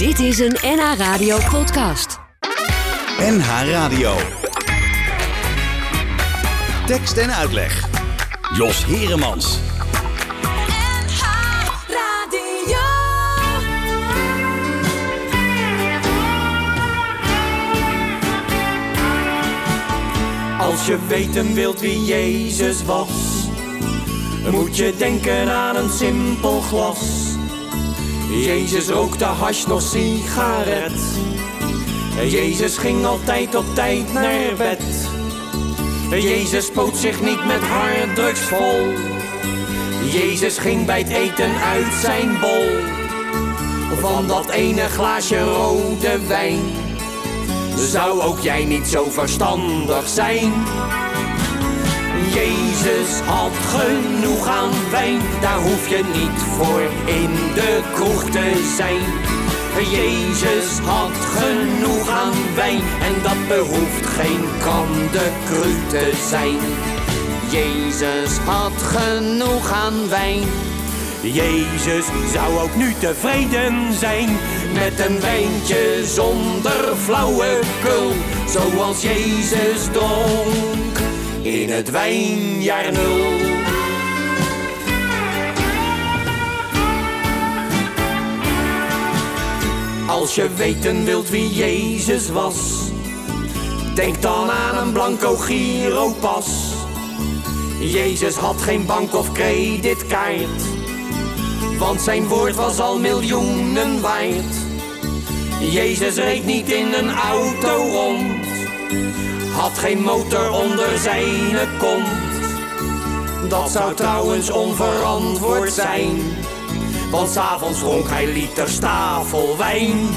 Dit is een NH Radio podcast. NH Radio. Tekst en uitleg. Jos Heremans. NH Radio. Als je weten wilt wie Jezus was, moet je denken aan een simpel glas. Jezus rookte hash nog sigaret. Jezus ging altijd op tijd naar bed. Jezus spoot zich niet met harddrugs vol. Jezus ging bij het eten uit zijn bol. Van dat ene glaasje rode wijn. Zou ook jij niet zo verstandig zijn? Jezus had genoeg aan wijn, daar hoef je niet voor in de kroeg te zijn. Jezus had genoeg aan wijn en dat behoeft geen kandekru te zijn. Jezus had genoeg aan wijn. Jezus zou ook nu tevreden zijn met een wijntje zonder flauwekul, zoals Jezus dronk in het wijnjaar nul. Als je weten wilt wie Jezus was, denk dan aan een blanco giropas. Jezus had geen bank of creditkaart, want zijn woord was al miljoenen waard. Jezus reed niet in een auto rond, had geen motor onder zijn kont. Dat zou trouwens onverantwoord zijn, want s'avonds dronk hij liters tafelwijn.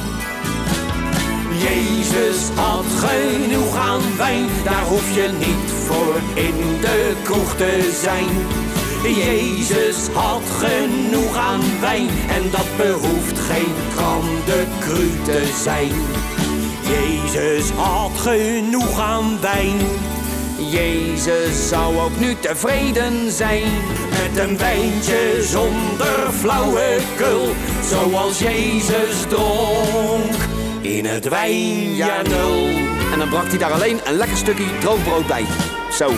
Jezus had genoeg aan wijn, daar hoef je niet voor in de kroeg te zijn. Jezus had genoeg aan wijn en dat behoeft geen kru te zijn. Jezus had genoeg aan wijn. Jezus zou ook nu tevreden zijn met een wijntje zonder flauwekul, zoals Jezus dronk in het wijnjaar nul. En dan brak hij daar alleen een lekker stukje droogbrood bij. Zo.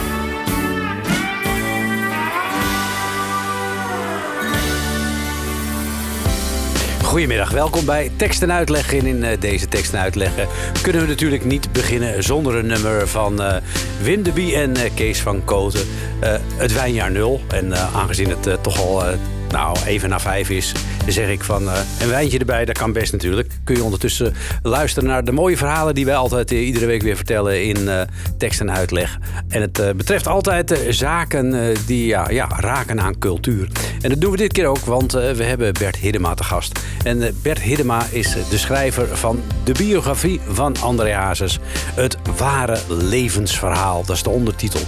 Goedemiddag, welkom bij Tekst en Uitleg. En in eh, deze Tekst en Uitleggen kunnen we natuurlijk niet beginnen zonder een nummer van eh, Wim de Bie en eh, Kees van Koten. Eh, het wijnjaar nul. En aangezien het toch al nou, even na vijf is, zeg ik van eh, een wijntje erbij, dat kan best natuurlijk. Kun je ondertussen luisteren naar de mooie verhalen die wij altijd eh, iedere week weer vertellen in eh, tekst en uitleg. En het betreft altijd zaken die ja, ja, raken aan cultuur. En dat doen we dit keer ook, want we hebben Bert Hiddema te gast. En Bert Hiddema is de schrijver van de biografie van André Hazes. Het ware levensverhaal, dat is de ondertitel.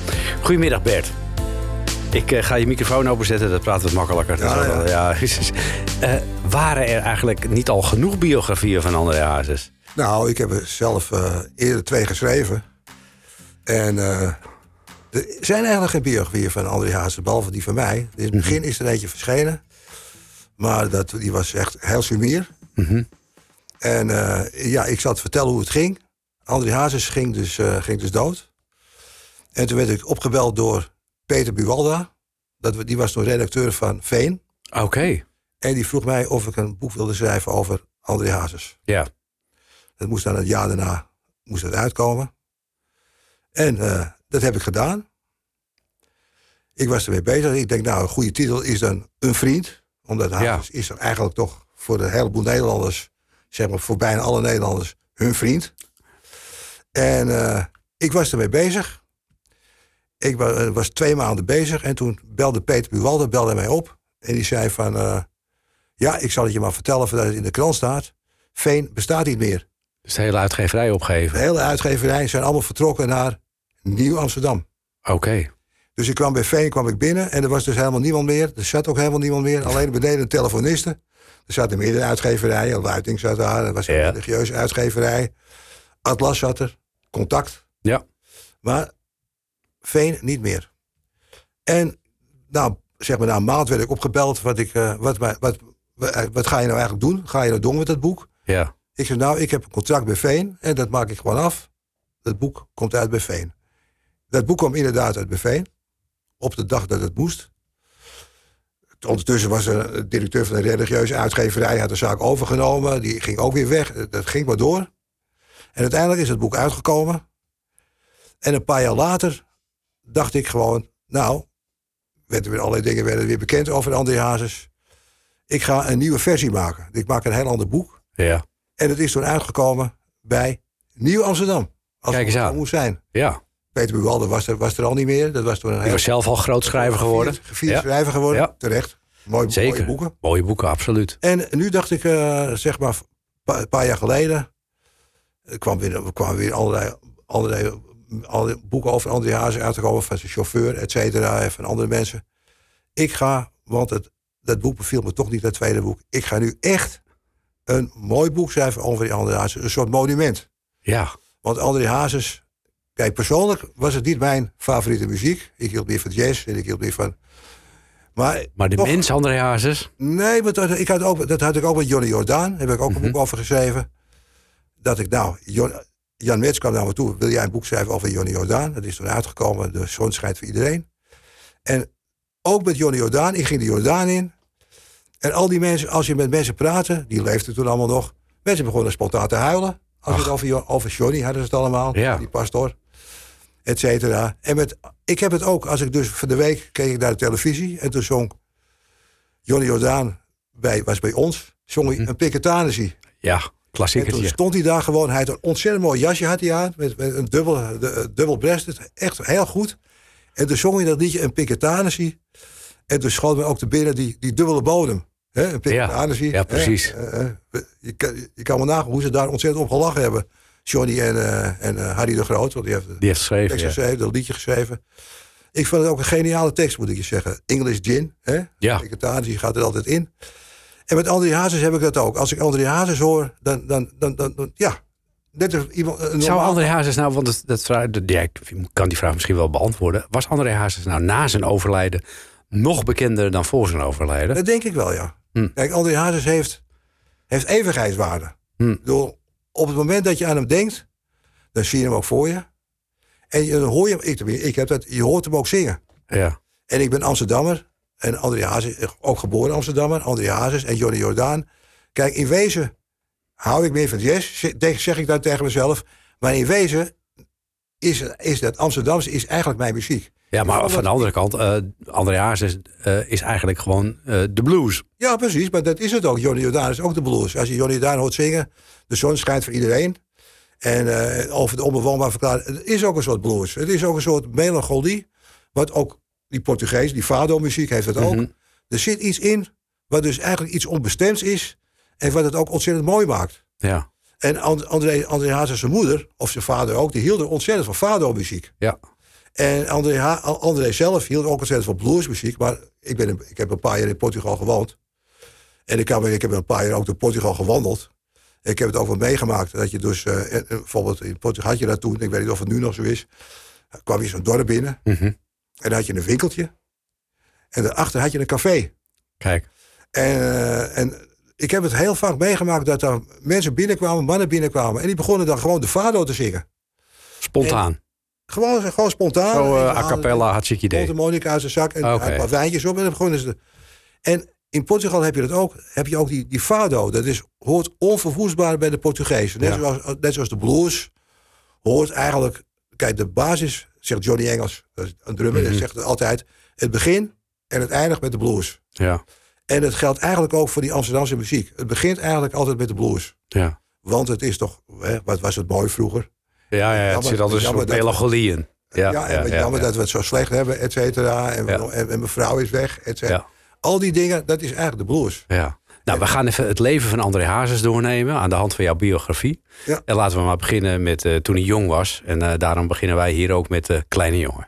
Goedemiddag Bert. Ik eh, ga je microfoon openzetten, dat praat wat makkelijker. Ja, Dat ja. Eh, waren er eigenlijk niet al genoeg biografieën van André Hazes? Nou, ik heb er zelf eh, eerder twee geschreven. En er zijn eigenlijk geen biografieën van André Hazes, behalve die van mij. In het begin is er eentje verschenen. Maar dat, die was echt heel sumier. En eh, ja, ik zat te vertellen hoe het ging. André Hazes ging dus, ging dus dood. En toen werd ik opgebeld door Peter Buwalda. Dat, die was toen redacteur van Veen. Oké, En die vroeg mij of ik een boek wilde schrijven over André Hazes. ja. Dat moest dan het jaar daarna moest het uitkomen. En eh, dat heb ik gedaan. Ik was ermee bezig. Ik denk, nou, een goede titel is dan Een Vriend. Omdat Hazes is er eigenlijk toch voor een heleboel Nederlanders... zeg maar voor bijna alle Nederlanders, hun vriend. En eh, ik was ermee bezig. Ik eh, was twee maanden bezig. En toen belde Peter Buwalde belde mij op. En die zei van... eh, ja, ik zal het je maar vertellen voordat het in de krant staat. Veen bestaat niet meer. Dus de hele uitgeverij De opgeven. hele uitgeverij zijn allemaal vertrokken naar Nieuw-Amsterdam. Oké, Dus ik kwam bij Veen kwam ik binnen en er was dus helemaal niemand meer. Er zat ook helemaal niemand meer. Alleen beneden een telefoniste. Er zaten meerdere uitgeverijen. Luiting zat daar. Er was een Ja. religieuze uitgeverij. Atlas zat er. Contact. ja. Maar Veen niet meer. En nou, zeg maar na een maand werd ik opgebeld. Wat, ik, eh, wat, wat, wat, wat ga je nou eigenlijk doen? Ga je nou doen met dat boek? Ja. Ik zei, nou, ik heb een contract bij Veen en dat maak ik gewoon af. Dat boek komt uit bij Veen. Dat boek kwam inderdaad uit bij Veen. Op de dag dat het moest. Ondertussen was er een directeur van een religieuze uitgeverij, had de zaak overgenomen. Die ging ook weer weg. Dat ging maar door. En uiteindelijk is het boek uitgekomen. En een paar jaar later dacht ik gewoon, nou, werden weer allerlei dingen werden weer bekend over André Hazes. Ik ga een nieuwe versie maken. Ik maak een heel ander boek. Ja. En het is toen uitgekomen bij Nieuw Amsterdam. Als Kijk eens het aan. moest zijn. Ja. Peter Buwalde was er, was er al niet meer. Dat was toen een was zelf al groot schrijver geworden. gevierd, Ja. schrijver geworden. Ja. Terecht. Mooi, Zeker. mooie boeken. Mooie boeken, absoluut. En nu dacht ik, eh, zeg maar, een paar, jaar geleden. Er kwam weer, er kwamen weer allerlei, allerlei, allerlei boeken over André Hazes uitgekomen. Van zijn chauffeur, et cetera. En van andere mensen. Ik ga, want het, dat boek beviel me toch niet, dat tweede boek. Ik ga nu echt een mooi boek schrijven over die André Hazes. Een soort monument. Ja. Want André Hazes, kijk, persoonlijk was het niet mijn favoriete muziek. Ik hield meer van jazz en ik hield meer van. Maar, Maar de toch- mens, André Hazes. Nee, maar dat, ik had ook, dat had ik ook met Johnny Jordaan. Daar heb ik ook een boek over geschreven. Dat ik, nou, Jan Mets kwam naar me toe. Wil jij een boek schrijven over Johnny Jordaan? Dat is toen uitgekomen. De zon schijnt voor iedereen. En ook met Johnny Jordaan. Ik ging de Jordaan in. En al die mensen, als je met mensen praatte, die leefden toen allemaal nog. Mensen begonnen spontaan te huilen. Als je het over, over Johnny hadden ze het allemaal. Ja. Die pastor. Et cetera. En met, ik heb het ook, als ik dus van de week keek ik naar de televisie. En toen zong Johnny Jordaan bij, was bij ons. Zong hij een Piketanissie. Ja, En toen stond hij daar gewoon. Hij had een ontzettend mooi jasje had hij aan. Met, met een dubbel, de, eh, dubbel. Echt heel goed. En toen zong hij dat liedje een Piketanissie. En toen schoot me ook te binnen die, die dubbele bodem. Hè, een ja, precies. Hè, eh, eh, je, kan, je kan nagaan hoe ze daar ontzettend op gelachen hebben. Johnny en, eh, en Harry de Groot. Want die heeft de Die heeft geschreven. tekst Ja. geschreven, dat liedje geschreven. Ik vond het ook een geniale tekst, moet ik je zeggen. English Gin. Hè? Ja. Gaat er altijd in. En met André Hazes heb ik dat ook. Als ik André Hazes hoor, dan, dan, dan, dan, dan- ja. Iemand, Zou normaal- André Hazes nou, want dat, dat vraag, ja, ik kan die vraag misschien wel beantwoorden. Was André Hazes nou na zijn overlijden nog bekender dan voor zijn overlijden? Dat denk ik wel, ja. Hm. Kijk, André Hazes heeft, heeft eeuwigheidswaarde. Hm. Ik bedoel, op het moment dat je aan hem denkt, dan zie je hem ook voor je. En je, dan hoor je ik, ik heb dat, je hoort hem ook zingen. Ja. En ik ben Amsterdammer. En André Hazes, ook geboren Amsterdammer. André Hazes en Johnny Jordaan. Kijk, in wezen hou ik meer van jazz, zeg- zeg ik dan tegen mezelf. Maar in wezen is, is dat Amsterdamse is eigenlijk mijn muziek. ja, maar van de andere kant, eh André Hazes eh, is eigenlijk gewoon eh, de blues. Ja, precies, maar dat is het ook. Johnny Jordaan is ook de blues. Als je Johnny Jordaan hoort zingen, de zon schijnt voor iedereen. En over de onbewoonbaar verklaring. Het is ook een soort blues. Het is ook een soort melancholie. Wat ook die Portugees, die fado-muziek heeft het ook. Mhm. Er zit iets in wat dus eigenlijk iets onbestemds is. En wat het ook ontzettend mooi maakt. Ja. En And- André, André Hazes zijn moeder, of zijn vader ook, die hielden ontzettend van fado-muziek. Ja. En André, Ha- André zelf hield ook ontzettend van bluesmuziek. Maar ik, ben, ik heb een paar jaar in Portugal gewoond. En ik, kan, ik heb een paar jaar ook door Portugal gewandeld. Ik heb het ook wel meegemaakt. Dat je dus, eh, eh, bijvoorbeeld in Portugal had je dat toen, ik weet niet of het nu nog zo is. kwam je zo'n dorp binnen. Mhm. En dan had je een winkeltje. En daarachter had je een café. Kijk. En, eh, en ik heb het heel vaak meegemaakt dat er mensen binnenkwamen, mannen binnenkwamen. En die begonnen dan gewoon de fado te zingen. Spontaan. Gewoon, gewoon spontaan. Zo eh, a cappella, hartstikke idee. de Monica uit zijn zak en een paar wijntjes op en dan begonnen ze. En in Portugal heb je dat ook. Heb je ook die, die fado. Dat is, hoort onverwoestbaar bij de Portugezen. Net, Ja. zoals, net zoals de blues hoort eigenlijk. Kijk, de basis, zegt Johnny Engels, een drummer, Mhm. zegt het altijd. Het begin en het eindigt met de blues. Ja. En dat geldt eigenlijk ook voor die Amsterdamse muziek. Het begint eigenlijk altijd met de blues. Ja. Want het is toch, hè, wat was het mooi vroeger? Ja, ja, het zit altijd een soort melancholie in. Ja, Ja, en ja, jammer ja. dat we het zo slecht hebben, et cetera. En, en, en mijn vrouw is weg, et cetera. Al die dingen, dat is eigenlijk de blues. Ja. Nou, we gaan even het leven van André Hazes doornemen aan de hand van jouw biografie. Ja. En laten we maar beginnen met eh, toen hij jong was. En eh, daarom beginnen wij hier ook met de kleine jongen.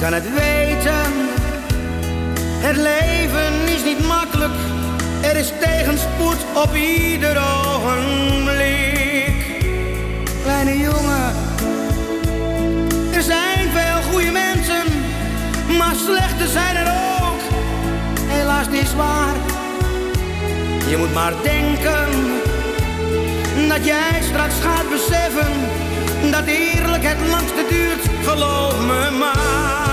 Kan het weten. Het leven is niet makkelijk. Er is tegenspoed op ieder ogenblik. Kleine jongen, er zijn veel goede mensen, maar slechte zijn er ook. Helaas niet waar. Je moet maar denken dat jij straks gaat beseffen dat eerlijk het langste duurt, geloof me maar.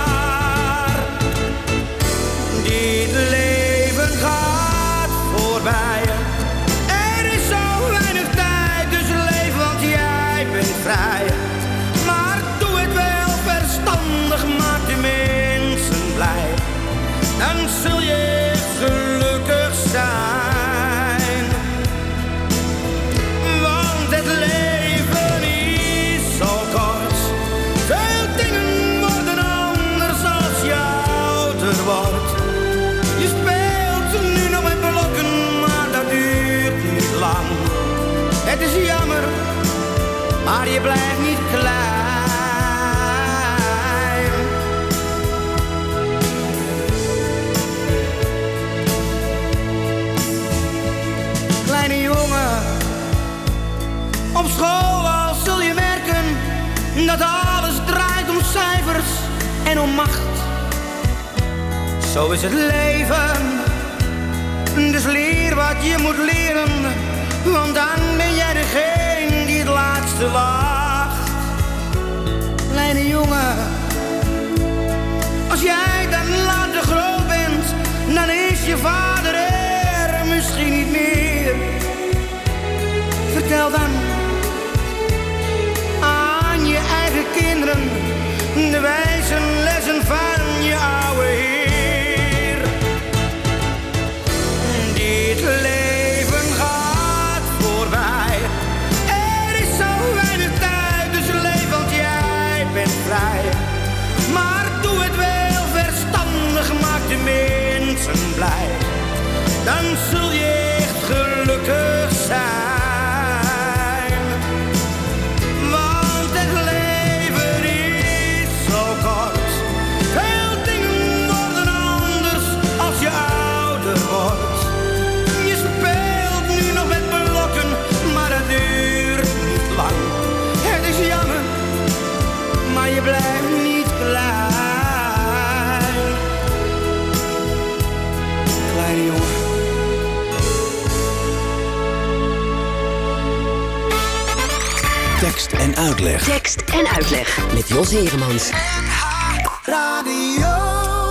Uitleg. Tekst en uitleg. Met Jos Heremans.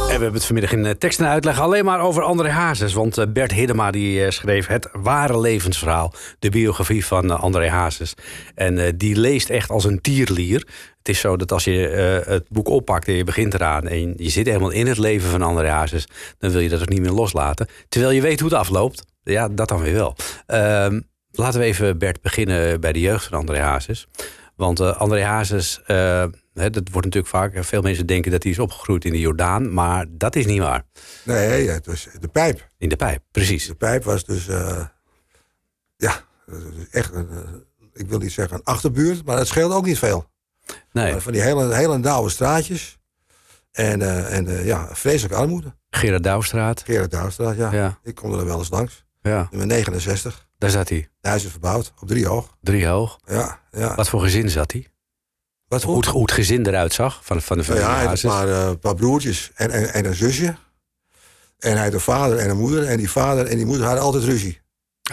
En we hebben het vanmiddag in eh, tekst en uitleg alleen maar over André Hazes. Want eh, Bert Hiddema die eh, schreef het ware levensverhaal. De biografie van André Hazes. En eh, die leest echt als een tierlier. Het is zo dat als je eh, het boek oppakt en je begint eraan... en je zit helemaal in het leven van André Hazes... dan wil je dat ook niet meer loslaten. Terwijl je weet hoe het afloopt. Ja, dat dan weer wel. Ehm, laten we even, Bert, beginnen bij de jeugd van André Hazes. Want eh, André Hazes, eh, hè, dat wordt natuurlijk vaak... veel mensen denken dat hij is opgegroeid in de Jordaan... maar dat is niet waar. Nee, het was de pijp. In de pijp, precies. De pijp was dus, eh, ja, dat echt, een, eh, ik wil niet zeggen een achterbuurt, maar het scheelde ook niet veel. Nee, Van die hele, hele nauwe straatjes. En, eh, en eh, ja, vreselijke armoede. Gerard Douwstraat. Gerard Douwstraat, ja. Ja. Ik kom er wel eens langs. Ja, Nummer 69. Daar zat hij. Huis is verbouwd, op drie hoog. Drie hoog. Ja, ja. Wat voor gezin zat hij? Wat Hoe het, hoe het gezin eruit zag van, van de Nou familie ja, hij had een paar, eh, paar broertjes en, en, en een zusje. En hij had een vader en een moeder. En die vader en die moeder hadden altijd ruzie.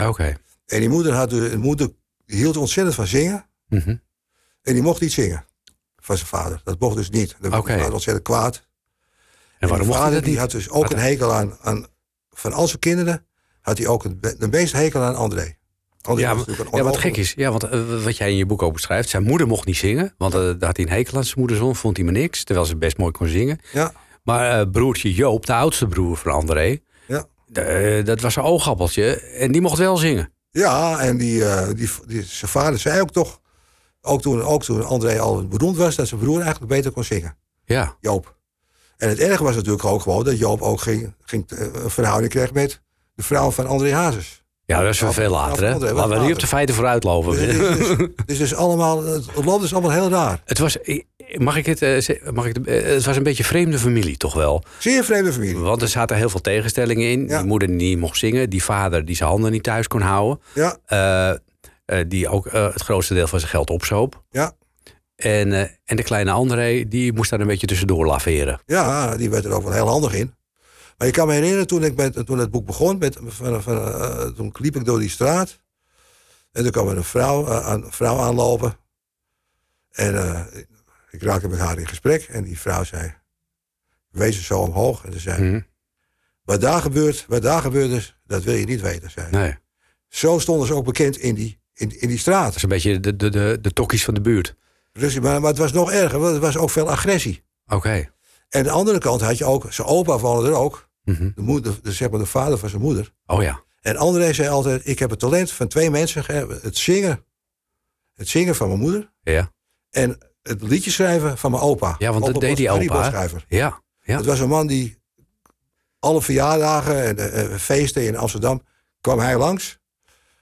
Oké. En die moeder, had, de moeder hield ontzettend van zingen. Mhm. En die mocht niet zingen van zijn vader. Dat mocht dus niet. Dat was ontzettend kwaad. En waarom die mocht hij die had dus ook een hekel aan, aan... Van al zijn kinderen had hij ook een, de meeste hekel aan André. André Ja, ja, wat gek is. Ja, want eh, wat jij in je boek ook beschrijft. Zijn moeder mocht niet zingen. Want eh, daar had hij een hekel aan zijn moederzon. Vond hij maar niks. Terwijl ze best mooi kon zingen. Ja, Maar eh, broertje Joop, de oudste broer van André. ja. dat was een oogappeltje. En die mocht wel zingen. ja, en die, die, die, zijn vader zei ook toch... Ook toen, ook toen André al beroemd was... dat zijn broer eigenlijk beter kon zingen. Ja. Joop. En het erge was natuurlijk ook gewoon... dat Joop ook ging, ging, een verhouding kreeg met de vrouw van André Hazes. Ja, dat is wel veel later, hè? Laten we niet later. op de feiten vooruitlopen. Dus, het is, dus, het dus allemaal, het land is allemaal heel raar. Het was, mag ik het, eh, mag ik het, eh, het was een beetje vreemde familie, toch wel? Zeer vreemde familie. Want er zaten heel veel tegenstellingen in. Ja. Die moeder die niet mocht zingen, die vader die zijn handen niet thuis kon houden, Ja, eh, die ook het grootste deel van zijn geld opzoop. ja, En, en de kleine André, die moest daar een beetje tussendoor laveren. ja, die werd er ook wel heel handig in. Maar ik kan me herinneren, toen, ik met, toen het boek begon, met, van, van, eh, toen liep ik door die straat. En toen kwam er een vrouw, eh, aan, vrouw aanlopen. En eh, ik raakte met haar in gesprek. En die vrouw zei, wees er zo omhoog. En ze zei, Mhm. wat daar gebeurt, wat daar gebeurt is, dat wil je niet weten. Zei. ze. Nee, Zo stonden ze ook bekend in die, in, in die straat. dat is een beetje de, de, de, de tokkies van de buurt. Dus, maar, maar het was nog erger, want er was ook veel agressie. Oké. En aan de andere kant had je ook, zijn opa woonde er ook. Mhm. De, moeder, de, zeg maar de vader van zijn moeder. Oh ja. En André zei altijd, ik heb het talent van twee mensen. Het zingen. Het zingen van mijn moeder. Ja, En het liedje schrijven van mijn opa. ja want dat deed die opa. Ja, ja. Het was een man die alle verjaardagen en eh, eh, feesten in Amsterdam kwam hij langs.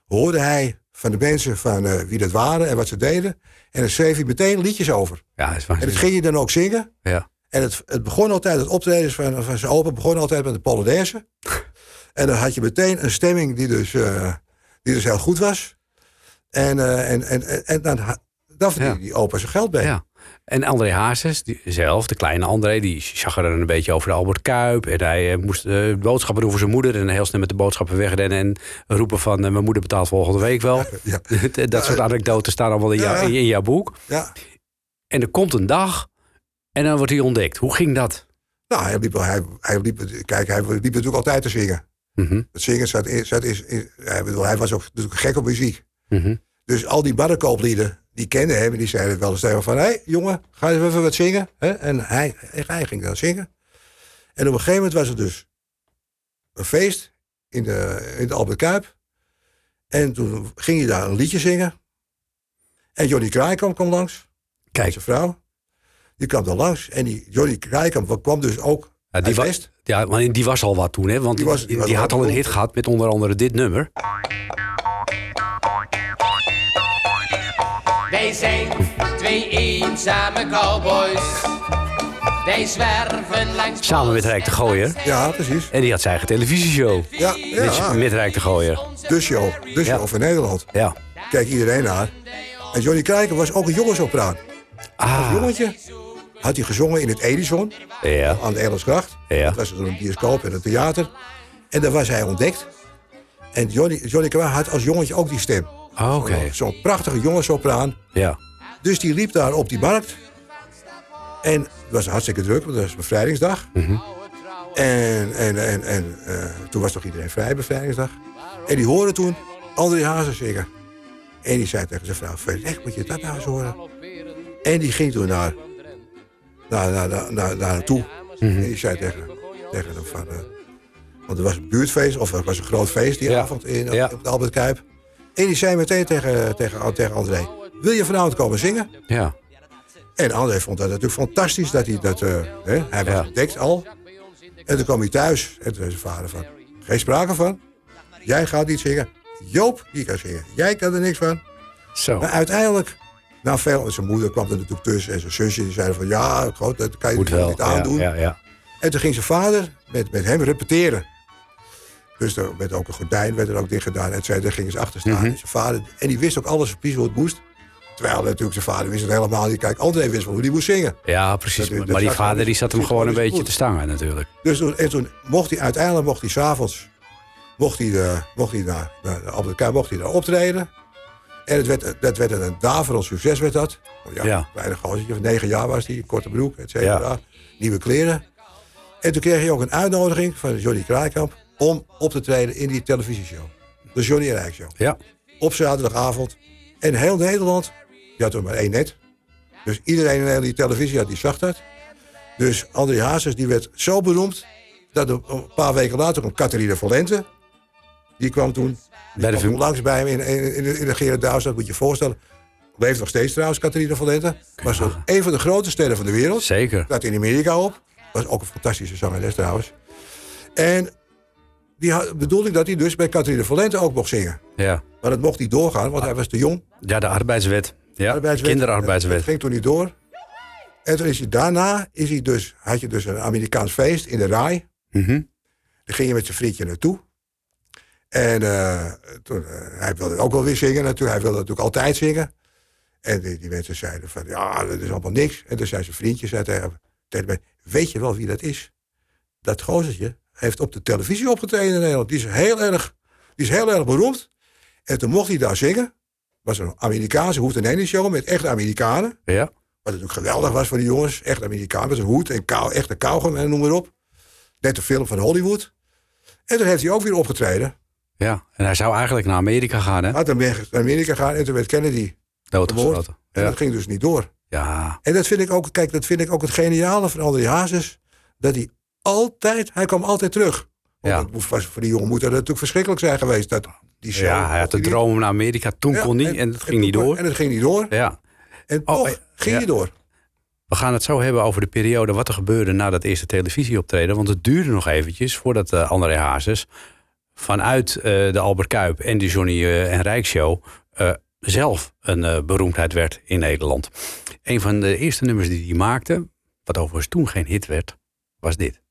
Hoorde hij van de mensen van eh, wie dat waren en wat ze deden. En dan schreef hij meteen liedjes over. ja, is En dat ging hij dan ook zingen. Ja. En het, het begon altijd, het optreden van, van zijn opa begon altijd met de Polonaise. en dan had je meteen een stemming die dus, eh, die dus heel goed was. En, eh, en, en, en, dan, dan verdiende Ja. die opa zijn geld bij. Ja. En André Hazes, die, zelf, de kleine André, die zag er een beetje over de Albert Kuip. En hij eh, moest boodschappen doen voor zijn moeder. En heel snel met de boodschappen wegrennen. En roepen van, mijn moeder betaalt volgende week wel. Ja. dat soort anekdotes staan allemaal in, jou- in jouw boek. Ja. En er komt een dag en dan wordt hij ontdekt. Hoe ging dat? Nou, hij liep, hij, hij liep, kijk, hij liep natuurlijk altijd te zingen. Mhm, Het zingen zat in, zat in- hij, bedoel, hij was ook natuurlijk gek op muziek. mhm. Dus al die barrenkooplieden, die kenden hem en die zeiden wel eens tegen hem van... hé, hey, jongen, ga eens even wat zingen. Hè? En hij, hij ging dan zingen. En op een gegeven moment was er dus een feest in de, in de Albert Kuip. En toen ging hij daar een liedje zingen. En Johnny Kraaikamp kwam langs, Kijk, zijn vrouw. Die kwam dan langs. En die Johnny Kraaikamp kwam dus ook ja, die, uit wa- West. ja, maar die was al wat toen, hè? Want Die die, was- die was had al een hit gehad met onder andere dit nummer. Wij zijn twee eenzame cowboys. Wij zwerven langs. Samen met Rijk de Gooier. Ja, precies. En die had zijn eigen televisieshow. Ja, Met, ja. met Rijk de Gooier. De show. De show Ja. van Nederland. Ja. Kijk iedereen naar. En Johnny Kraaikamp was ook een jongensopera. Als Ah, jongetje had hij gezongen in het Edison ja. aan de Engelsgracht. Ja. Dat was een bioscoop en een theater. En daar was hij ontdekt. En Johnny, Johnny Kraaikamp had als jongetje ook die stem. Oh, Oké. Zo'n zo'n prachtige jongenssopraan. Ja. Dus die liep daar op die markt. En het was hartstikke druk, want dat was bevrijdingsdag. Mhm. En, en, en, en eh, toen was toch iedereen vrij, bevrijdingsdag. En die hoorde toen André Hazes zingen. En die zei tegen zijn vrouw, verrek, moet je dat nou eens horen? En die ging toen naar, naar, naar, naar, naar, naar hem toe. Mhm. En die zei tegen, tegen hem van... eh, want er was een buurtfeest, of er was een groot feest die Ja. avond in, Ja. op de Albert Kuip. En die zei meteen tegen, tegen, tegen André... Wil je vanavond komen zingen? Ja. En André vond dat natuurlijk fantastisch dat hij dat... eh, hè, hij was ontdekt al. En toen kwam hij thuis en toen zei zijn vader van... Geen sprake van. Jij gaat niet zingen. Joop, die kan zingen. Jij kan er niks van. Zo. Maar uiteindelijk... Nou, veel, zijn moeder kwam er natuurlijk tussen en zijn zusje die zeiden van ja, goed, dat kan je Moet wel. niet aandoen. ja, ja. En toen ging zijn vader met, met hem repeteren. Dus er werd ook een gordijn werd er ook dicht gedaan. En daar gingen ze achter staan. Mhm. En zijn vader, en die wist ook alles precies hoe het moest. Terwijl natuurlijk zijn vader wist het helemaal niet. Kijk, André wist wel hoe die moest zingen. Ja, precies. Dat- dat maar die vader die zat hem gewoon een beetje goed. te stangen natuurlijk. Dus toen, en toen mocht hij uiteindelijk mocht hij s'avonds mocht hij, de, mocht hij naar, naar mocht hij daar optreden. En het werd, dat werd een daverend succes werd dat. Want Ja, Ja. Kleine gozertje van negen jaar was hij, korte broek, et cetera. Ja. Nieuwe kleren. En toen kreeg hij ook een uitnodiging van Johnny Kraaikamp om op te treden in die televisieshow. De Johnny en Rijk Show. Ja. Op zaterdagavond. En heel Nederland, die had er maar één net. Dus iedereen in die televisie had, die zag dat. Dus André Hazes die werd zo beroemd... dat een paar weken later kwam Catharina Valente. Die kwam toen, die Bij de kwam fam- langs bij hem in, in, in de, in de Gerard moet je je voorstellen. Leeft nog steeds trouwens, Catharina Valente. Was ook een van de grote sterren van de wereld. Zeker. Staat in Amerika op. Was ook een fantastische zangeres trouwens. En die had, bedoelde ik dat hij dus bij Catharina Valente ook mocht zingen. Ja. Maar dat mocht niet doorgaan, want hij was te jong. ja, de arbeidswet. Ja, Arbeidswet. kinderarbeidswet. Dat ging toen niet door. En toen is hij daarna, is hij dus, had je dus een Amerikaans feest in de Rai. Mhm. Daar ging je met zijn vriendje naartoe. En eh, toen, eh, hij wilde ook wel weer zingen natuurlijk. Hij wilde natuurlijk altijd zingen. En die, die mensen zeiden van, ja, dat is allemaal niks. En toen zei zijn vriendje zei tegen, tegen mij, weet je wel wie dat is? Dat gozertje heeft op de televisie opgetreden in Nederland. Die is heel erg, die is heel erg beroemd. En toen mocht hij daar zingen. was een Amerikaanse hoed en Henny show met echte Amerikanen. Ja. Wat natuurlijk geweldig was voor die jongens. Echt Amerikaan met een hoed en kou, echte kauwgom en noem maar op. Net een film van Hollywood. En toen heeft hij ook weer opgetreden. Ja. En hij zou eigenlijk naar Amerika gaan, hè? Hij had weer naar Amerika gegaan en toen werd Kennedy. Doodgeschoten. En Ja. dat ging dus niet door. ja. En dat vind ik ook, kijk, dat vind ik ook het geniale van André Hazes. Dat hij altijd, hij kwam altijd terug. Want Ja. was voor die jongen moet dat natuurlijk verschrikkelijk zijn geweest. Dat, die show, Ja, hij had de droom om naar Amerika. Toen Ja, kon niet en het ging niet door. En het ging niet door. Ja. En Oh, toch eh, ging hij door. We gaan het zo hebben over de periode wat er gebeurde na dat eerste televisieoptreden. Want het duurde nog eventjes voordat uh, André Hazes vanuit uh, de Albert Kuip en de Johnny uh, en Rijk Show uh, zelf een beroemdheid werd in Nederland. Een van de eerste nummers die hij maakte, wat overigens toen geen hit werd, was dit.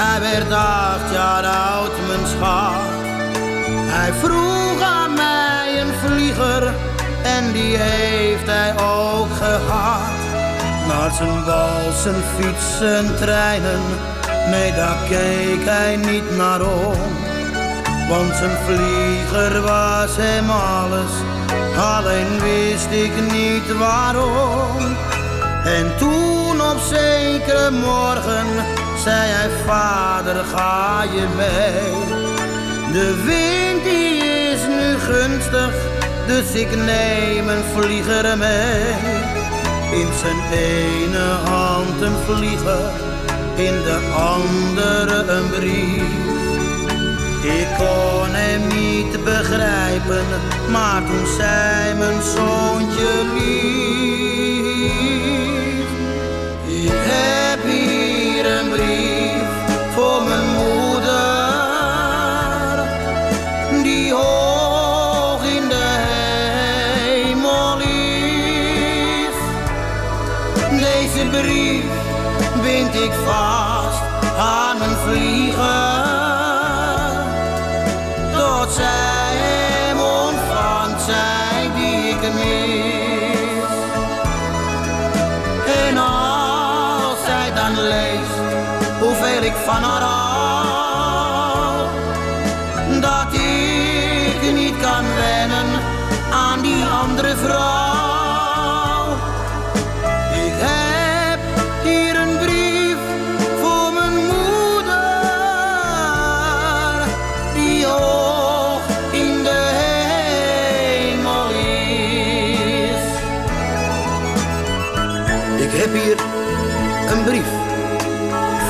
Hij werd acht jaar oud, mijn schat. Hij vroeg aan mij een vlieger en die heeft hij ook gehad. Naar zijn wal, zijn fiets, zijn treinen, nee daar keek hij niet naar om. Want zijn vlieger was hem alles, alleen wist ik niet waarom. En toen op zekere morgen zei hij, vader ga je mee. De wind die is nu gunstig, dus ik neem een vlieger mee. In zijn ene hand een vlieger, in de andere een brief. Ik kon hem niet begrijpen, maar toen zei mijn zoontje lief. Ik vast aan mijn vlieger, tot zij hem ontvangt, zij die ik mis. En als zij dan leest hoeveel ik van haar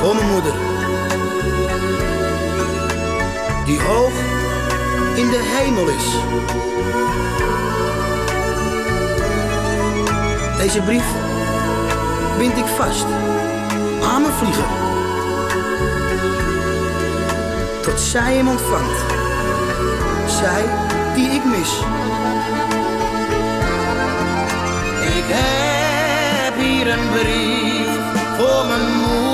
voor mijn moeder. Die hoog in de hemel is. Deze brief bind ik vast aan mijn vlieger. Tot zij hem ontvangt. Zij die ik mis. Ik heb hier een brief voor mijn moeder.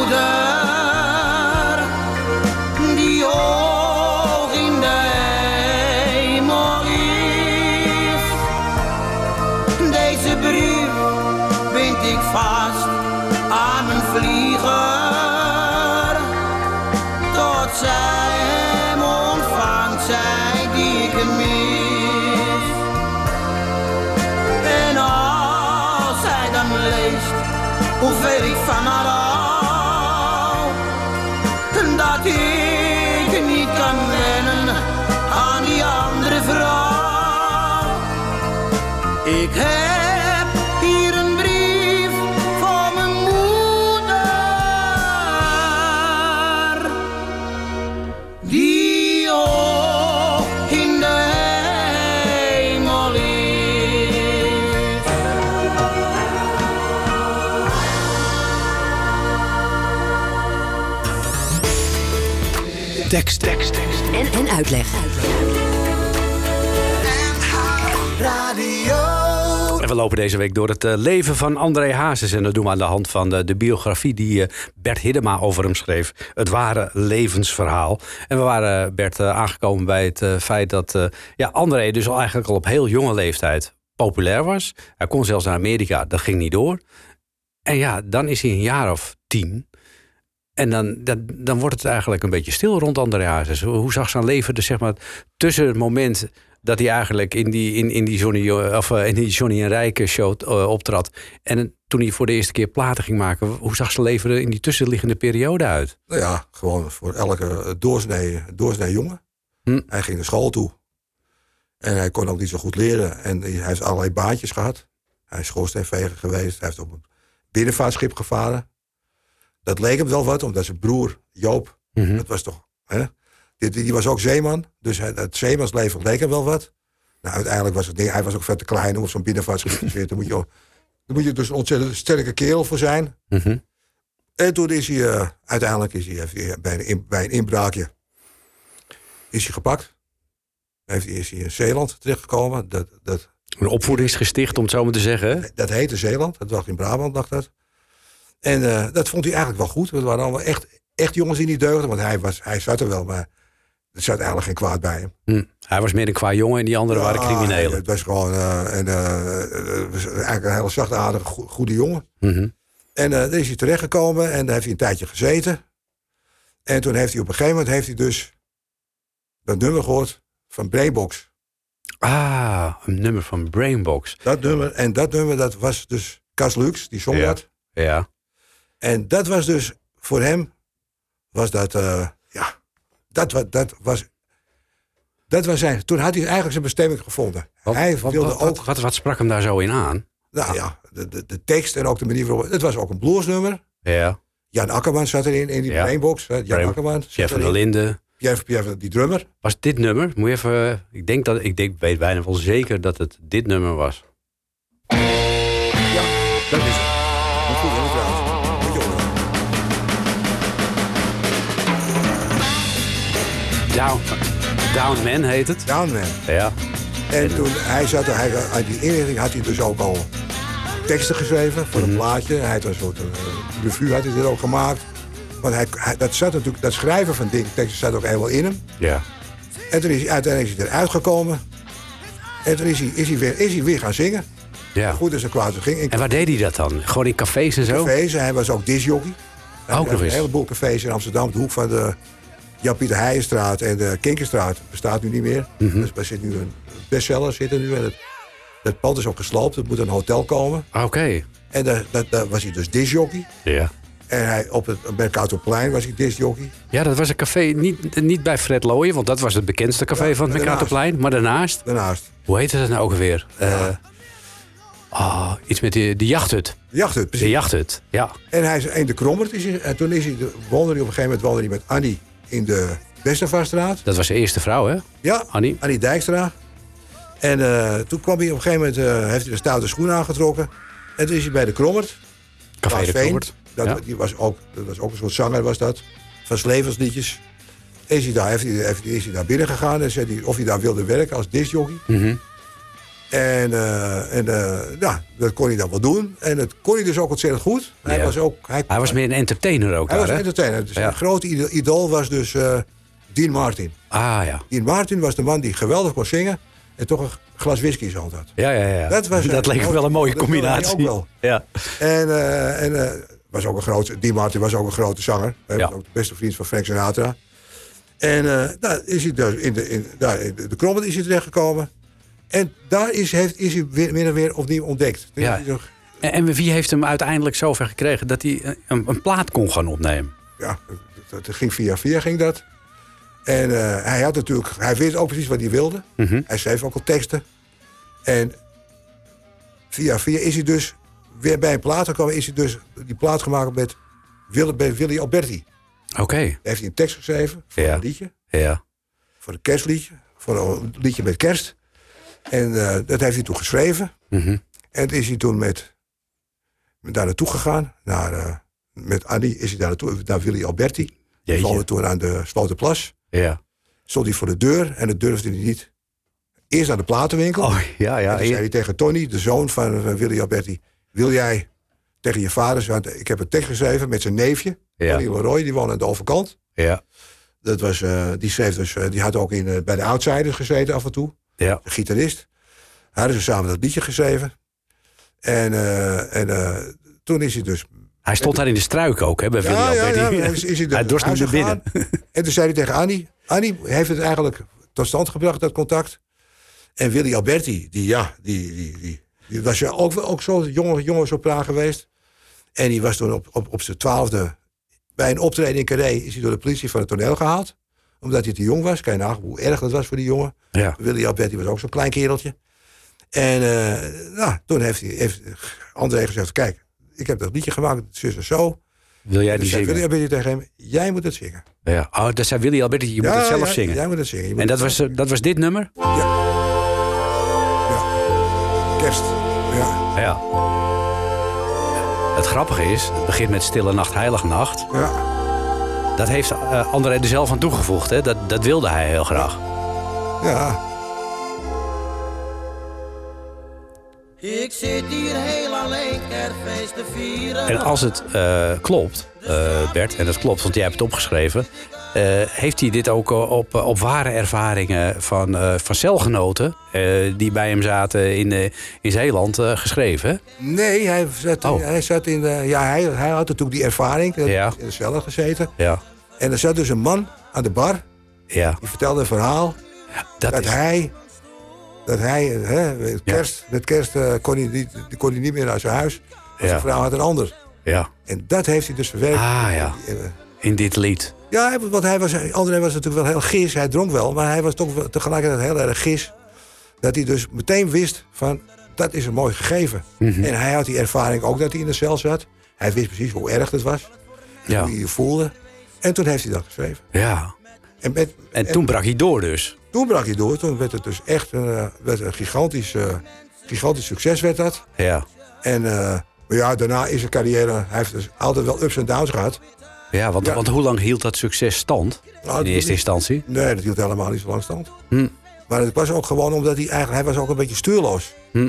Hoeveel ik van Tekst, tekst, tekst. En, en uitleg. En we lopen deze week door het eh, leven van André Hazes. En dat doen we aan de hand van de, de biografie die eh, Bert Hiddema over hem schreef. Het ware levensverhaal. En we waren, Bert, eh, aangekomen bij het eh, feit dat eh, ja, André dus al eigenlijk al op heel jonge leeftijd populair was. Hij kon zelfs naar Amerika, dat ging niet door. En ja, dan is hij een jaar of tien. En dan, dan, dan wordt het eigenlijk een beetje stil rond André Hazes. Hoe, zag zijn leven er zeg maar, tussen het moment dat hij eigenlijk in die, in, in die, Johnny, of, eh, in die Johnny en Rijke show eh, optrad. En toen hij voor de eerste keer platen ging maken. Hoe zag zijn leven er in die tussenliggende periode uit? Nou ja, gewoon voor elke doorsnee, doorsnee jongen. Hm. Hij ging naar school toe. En hij kon ook niet zo goed leren. En hij heeft allerlei baantjes gehad. Hij is schoorsteenveger geweest. Hij heeft op een binnenvaartschip gevaren. Dat leek hem wel wat, omdat zijn broer Joop, Mhm. dat was toch... Hè? Die, die was ook zeeman, dus het zeemansleven leek hem wel wat. Nou, uiteindelijk was het niet. Hij was ook veel te klein om op zo'n binnenvaartschip te zitten. Moet, je, daar moet je dus een ontzettend sterke kerel voor zijn. Mhm. En toen is hij, eh, uiteindelijk is hij, hij bij, een, in- bij een inbraakje is hij gepakt. Heeft, hij- is hij in Zeeland terechtgekomen. Dat, dat, Een opvoedingsgesticht, om het zo maar te zeggen. hè? dat heette Zeeland. Dat lag in Brabant, dacht dat. En eh, dat vond hij eigenlijk wel goed. Het waren allemaal echt, echt jongens die niet deugden. Want hij, was, hij zat er wel, maar er zat eigenlijk geen kwaad bij hem. Hm. Hij was meer een qua jongen en die anderen waren criminelen. Het was gewoon eh, een, eh, was eigenlijk een hele zachtaardige, go- goede jongen. Mhm. En daar is hij terechtgekomen en daar heeft hij een tijdje gezeten. En toen heeft hij op een gegeven moment heeft hij dus dat nummer gehoord van Brainbox. Ah, een nummer van Brainbox. Dat nummer, en dat nummer dat was dus Cas Lux, die zong Ja. dat. Ja. En dat was dus voor hem, was dat, eh, ja, dat, dat was, dat was zijn, toen had hij eigenlijk zijn bestemming gevonden. Wat, hij wilde wat, ook, wat, wat, sprak hem daar zo in aan? nou ja, de, de, de tekst en ook de manier waarop, het was ook een bluesnummer. Ja. Jan Akkerman zat erin, in die Ja. Brainbox. Jan Brain- Akkerman Jeff van der. Linden. Pierre, Pierre, die drummer. Was dit nummer? Moet je even. Ik denk dat ik denk, weet bijna wel zeker dat het dit nummer was. Down, Down Man heet het. Downman. Ja. En toen hij zat, hij, uit die inrichting had hij dus ook al teksten geschreven voor Mhm. een plaatje. Hij had een soort eh, revue had hij er ook gemaakt. Want hij, hij- dat, zat natuurlijk, dat schrijven van dingen, teksten zat ook helemaal in hem. Ja. En toen is hij uiteindelijk is hij eruit gekomen. En toen is hij, is hij, weer, is hij weer gaan zingen. ja. Goed is een kwaad. Ging in En waar deed hij dat dan? Gewoon in cafés en zo? cafés. Hij was ook disjockey. Hij Ook nog eens. Een heleboel cafés in Amsterdam. De hoek van de Jan-Pieter Heijenstraat en de Kinkerstraat. Bestaat nu niet meer. Mhm. Dus er zit nu een bestseller zit er nu. En het, het pand is ook gesloopt. Er moet een hotel komen. Oké. En daar, daar, daar was hij dus disjockey. Ja. En hij, op het Mercatorplein was hij disjockey. Ja, dat was een café, niet, niet bij Fred Looyen, want dat was het bekendste café Ja, van het. Mercatorplein. Maar daarnaast, Daarnaast. hoe heette dat nou ook alweer? Eh, ah, iets met die, die jachthut. De jachthut, De precies. jachthut, ja. En hij is in de Krommert. Is hij, en toen is hij, de- woonde hij op een gegeven moment woonde hij met Annie in de Westervaartstraat. Dat was zijn eerste vrouw, hè? Ja, Annie. Annie Dijkstra. En eh, toen kwam hij op een gegeven moment, eh, heeft hij de stoute schoen aangetrokken. En toen is hij bij de Krommert. Café Klaas de Veen. Krommert. Dat, Ja. die was ook, dat was ook een soort zanger, was dat. Van Slevensliedjes. Is hij daar, heeft hij, heeft, is hij daar binnen gegaan en zei hij of hij daar wilde werken als discjockey. Mhm. En, eh, en eh, ja, dat kon hij dan wel doen. En dat kon hij dus ook ontzettend goed. Hij Ja. was ook... Hij, Hij was meer een entertainer ook hij daar, was hè? entertainer. Dus Ja. Zijn grote ido- idool was dus eh, Dean Martin. Ah, ja. Dean Martin was de man die geweldig kon zingen... en toch een glas whisky hand had. Ja, ja, ja. Dat was dat leek me wel een mooie combinatie. ook wel. Ja. En, en was ook een grote, Dean Martin was ook een grote zanger. Hij Ja. was ook de beste vriend van Frank Sinatra. En daar is hij dus in de, in, daar in de, de Krommel is hij terechtgekomen. En daar is, heeft, is hij weer, of meer opnieuw ontdekt. Toen Ja. En, en wie heeft hem uiteindelijk zover gekregen dat hij een, een plaat kon gaan opnemen? ja, dat, dat ging via via ging dat. En eh, hij had natuurlijk, hij wist ook precies wat hij wilde. Mhm. Hij schreef ook al teksten. En via via is hij dus weer bij een plaat gekomen. Is hij dus die plaat gemaakt met Willy, Alberti. Oké. Heeft hij een tekst geschreven voor Ja. een liedje. Ja. Voor een kerstliedje. Voor een liedje met kerst. En eh, dat heeft hij toen geschreven. Mhm. En is hij toen met, met daar naartoe gegaan. Naar, eh, met Annie is hij daar naartoe. Naar Willy Alberti. Die woonde toen aan de Slotenplas. Ja. Stond hij voor de deur en dat durfde hij niet. Eerst naar de platenwinkel. Oh, ja, ja. en toen zei hij tegen Tony, de zoon van, van Willy Alberti... wil jij tegen je vader... want ik heb een tekst geschreven met zijn neefje... Ja. Tony Leroy, die woonde aan de overkant. Ja. Dat was, eh, die, schreef dus, eh, die had ook in, eh, bij de Outsiders gezeten af en toe. Ja. Gitarist. Hadden ze samen dat liedje geschreven. En, eh, en eh, toen is hij dus... Hij stond daar in de struik ook, hè, bij Willy Alberti. is, is hij, hij dorst niet binnen. En toen zei hij tegen Annie... Annie heeft het eigenlijk tot stand gebracht, dat contact. En Willy Alberti, die ja, die, die, die, die was ja ook, ook zo'n jonge, jonge sopraan geweest. En die was toen op, op, op zijn twaalfde... Bij een optreden in Carré is hij door de politie van het toneel gehaald. Omdat hij te jong was. Kijk nou hoe erg dat was voor die jongen. Ja. Willy Alberti was ook zo'n klein kereltje. En eh, nou, toen heeft, hij, heeft André gezegd... Kijk, ik heb dat liedje gemaakt, zus en zo. Wil jij die zei Willy zingen? Alberti tegen hem... Jij moet het zingen. Ja. Oh, dat zei Willy Alberti, je moet het zelf ja, zingen. Jij moet het zingen. Moet En dat was, eh, dat was dit nummer? Kerst. Ja, Ja. Het grappige is, het begint met Stille Nacht, Heilige Nacht. ja, Dat heeft eh, André er zelf aan toegevoegd, hè? Dat, dat wilde hij heel graag. ja. Ik zit hier heel alleen kerstfeest te vieren. En als het eh, klopt, eh, Bert, en dat klopt, want jij hebt het opgeschreven... eh, heeft hij dit ook eh, op, op ware ervaringen van, eh, van celgenoten... die bij hem zaten in, in Zeeland geschreven? Nee, hij zat, Oh. hij zat in... de- ja, hij, hij had natuurlijk die ervaring. Hij Ja. in de cel gezeten. Ja, En er zat dus een man aan de bar. ja. Die vertelde een verhaal. Dat dat is, hij... Dat hij, hè, met kerst, met kerst kon, hij niet, kon hij niet meer naar zijn huis. Want Ja. zijn vrouw had een ander. ja, En dat heeft hij dus verwerkt. Ah, ja. In dit lied. Ja, hij- want hij was, André was natuurlijk wel heel gis. Hij dronk wel, maar hij was toch tegelijkertijd heel erg gis. Dat hij dus meteen wist van, dat is een mooi gegeven. Mhm. En hij had die ervaring ook dat hij in de cel zat. Hij wist precies hoe erg het was. Ja. Hoe je je voelde. En toen heeft hij dat geschreven. Ja. En, met, En toen brak hij door dus. toen brak hij door. Toen werd het dus echt een, eh, werd een gigantisch, eh, gigantisch succes werd dat. Ja. En eh, maar ja, daarna is zijn carrière... Hij heeft dus altijd wel ups en downs gehad. Ja, want, Ja. want hoe lang hield dat succes stand? Nou, In eerste instantie? Nee, dat hield helemaal niet zo lang stand. Hm. Maar het was ook gewoon omdat hij eigenlijk... Hij was ook een beetje stuurloos. Hm.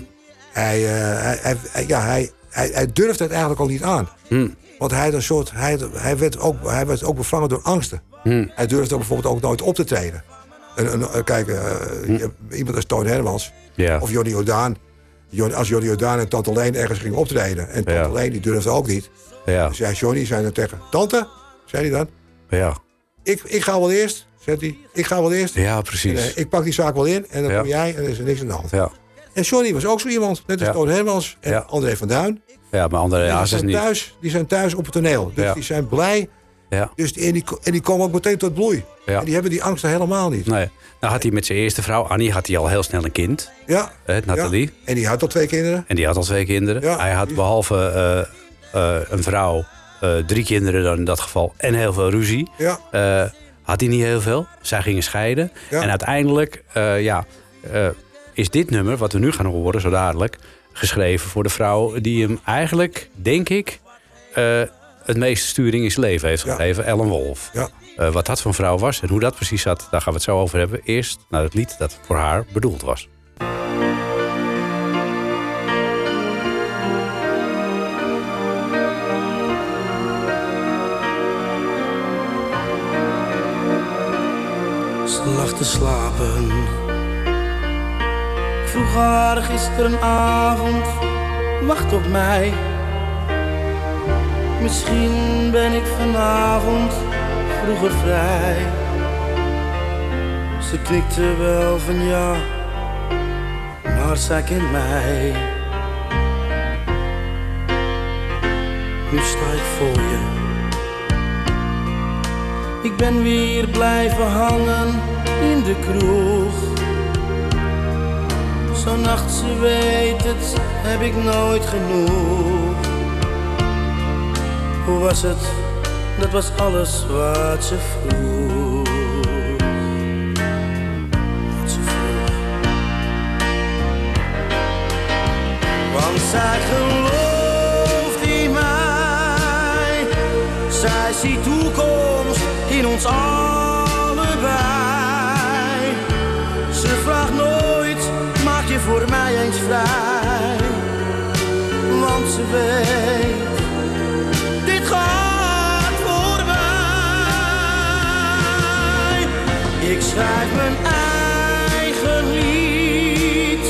Hij, eh, hij, ja, hij, hij, hij durfde het eigenlijk al niet aan. Hm. Want hij, had een soort, hij, hij, werd ook, hij werd ook bevangen door angsten. Hm. Hij durfde bijvoorbeeld ook nooit op te treden. Een, een, een- kijk, eh, hebt iemand als Toon Hermans. Ja. of Johnny Jordaan. Als Johnny Jordaan en Tante Leen ergens ging optreden... en Tante Ja. Leen die durfde ook niet... Ja. Dan zei Johnny zei dan tegen... Tante, zei hij dan... Ja. Ik, ik ga wel eerst, zegt hij. Ik ga wel eerst. Ja, En, precies. eh, ik pak die zaak wel in en dan Ja. kom jij en er is er niks aan de hand. Ja. En Johnny was ook zo iemand, net als Ja. Toon Hermans en. André van Duin. ja, maar André die, Hazes zijn niet. thuis, die zijn thuis op het toneel. Dus die zijn blij. Ja. Dus die, en, die, en die komen ook meteen tot bloei. Ja. En die hebben die angst er helemaal niet. Nee. Nou had hij met zijn eerste vrouw, Annie, had hij al heel snel een kind. Ja. Hè, Nathalie. Ja. En die had al twee kinderen. En die had al twee kinderen. Ja. Hij had behalve eh, eh, een vrouw, eh, drie kinderen dan in dat geval. En heel veel ruzie. Ja. Had hij niet heel veel. Zij gingen scheiden. Ja. En uiteindelijk ja, is dit nummer, wat we nu gaan horen zo dadelijk... geschreven voor de vrouw die hem eigenlijk, denk ik... het meeste sturing in zijn leven heeft Ja. gegeven. Ellen Wolf. Ja. Eh, wat dat voor een vrouw was en hoe dat precies zat... daar gaan we het zo over hebben. Eerst naar het lied dat voor haar bedoeld was. Ze lag te slapen. Ik vroeg haar gisterenavond, wacht op mij. Misschien ben ik vanavond vroeger vrij. Ze knikte wel van ja, maar zij kent mij. Nu sta ik voor je. Ik ben weer blijven hangen in de kroeg. Zo'n nacht, ze weet het, heb ik nooit genoeg. Hoe was het? Dat was alles wat ze vroeg. Want zij gelooft in mij. Zij ziet toekomst in ons allebei. Ze vraagt nooit, maak je voor mij eens vrij. Want ze weet Ik schrijf mijn eigen lied,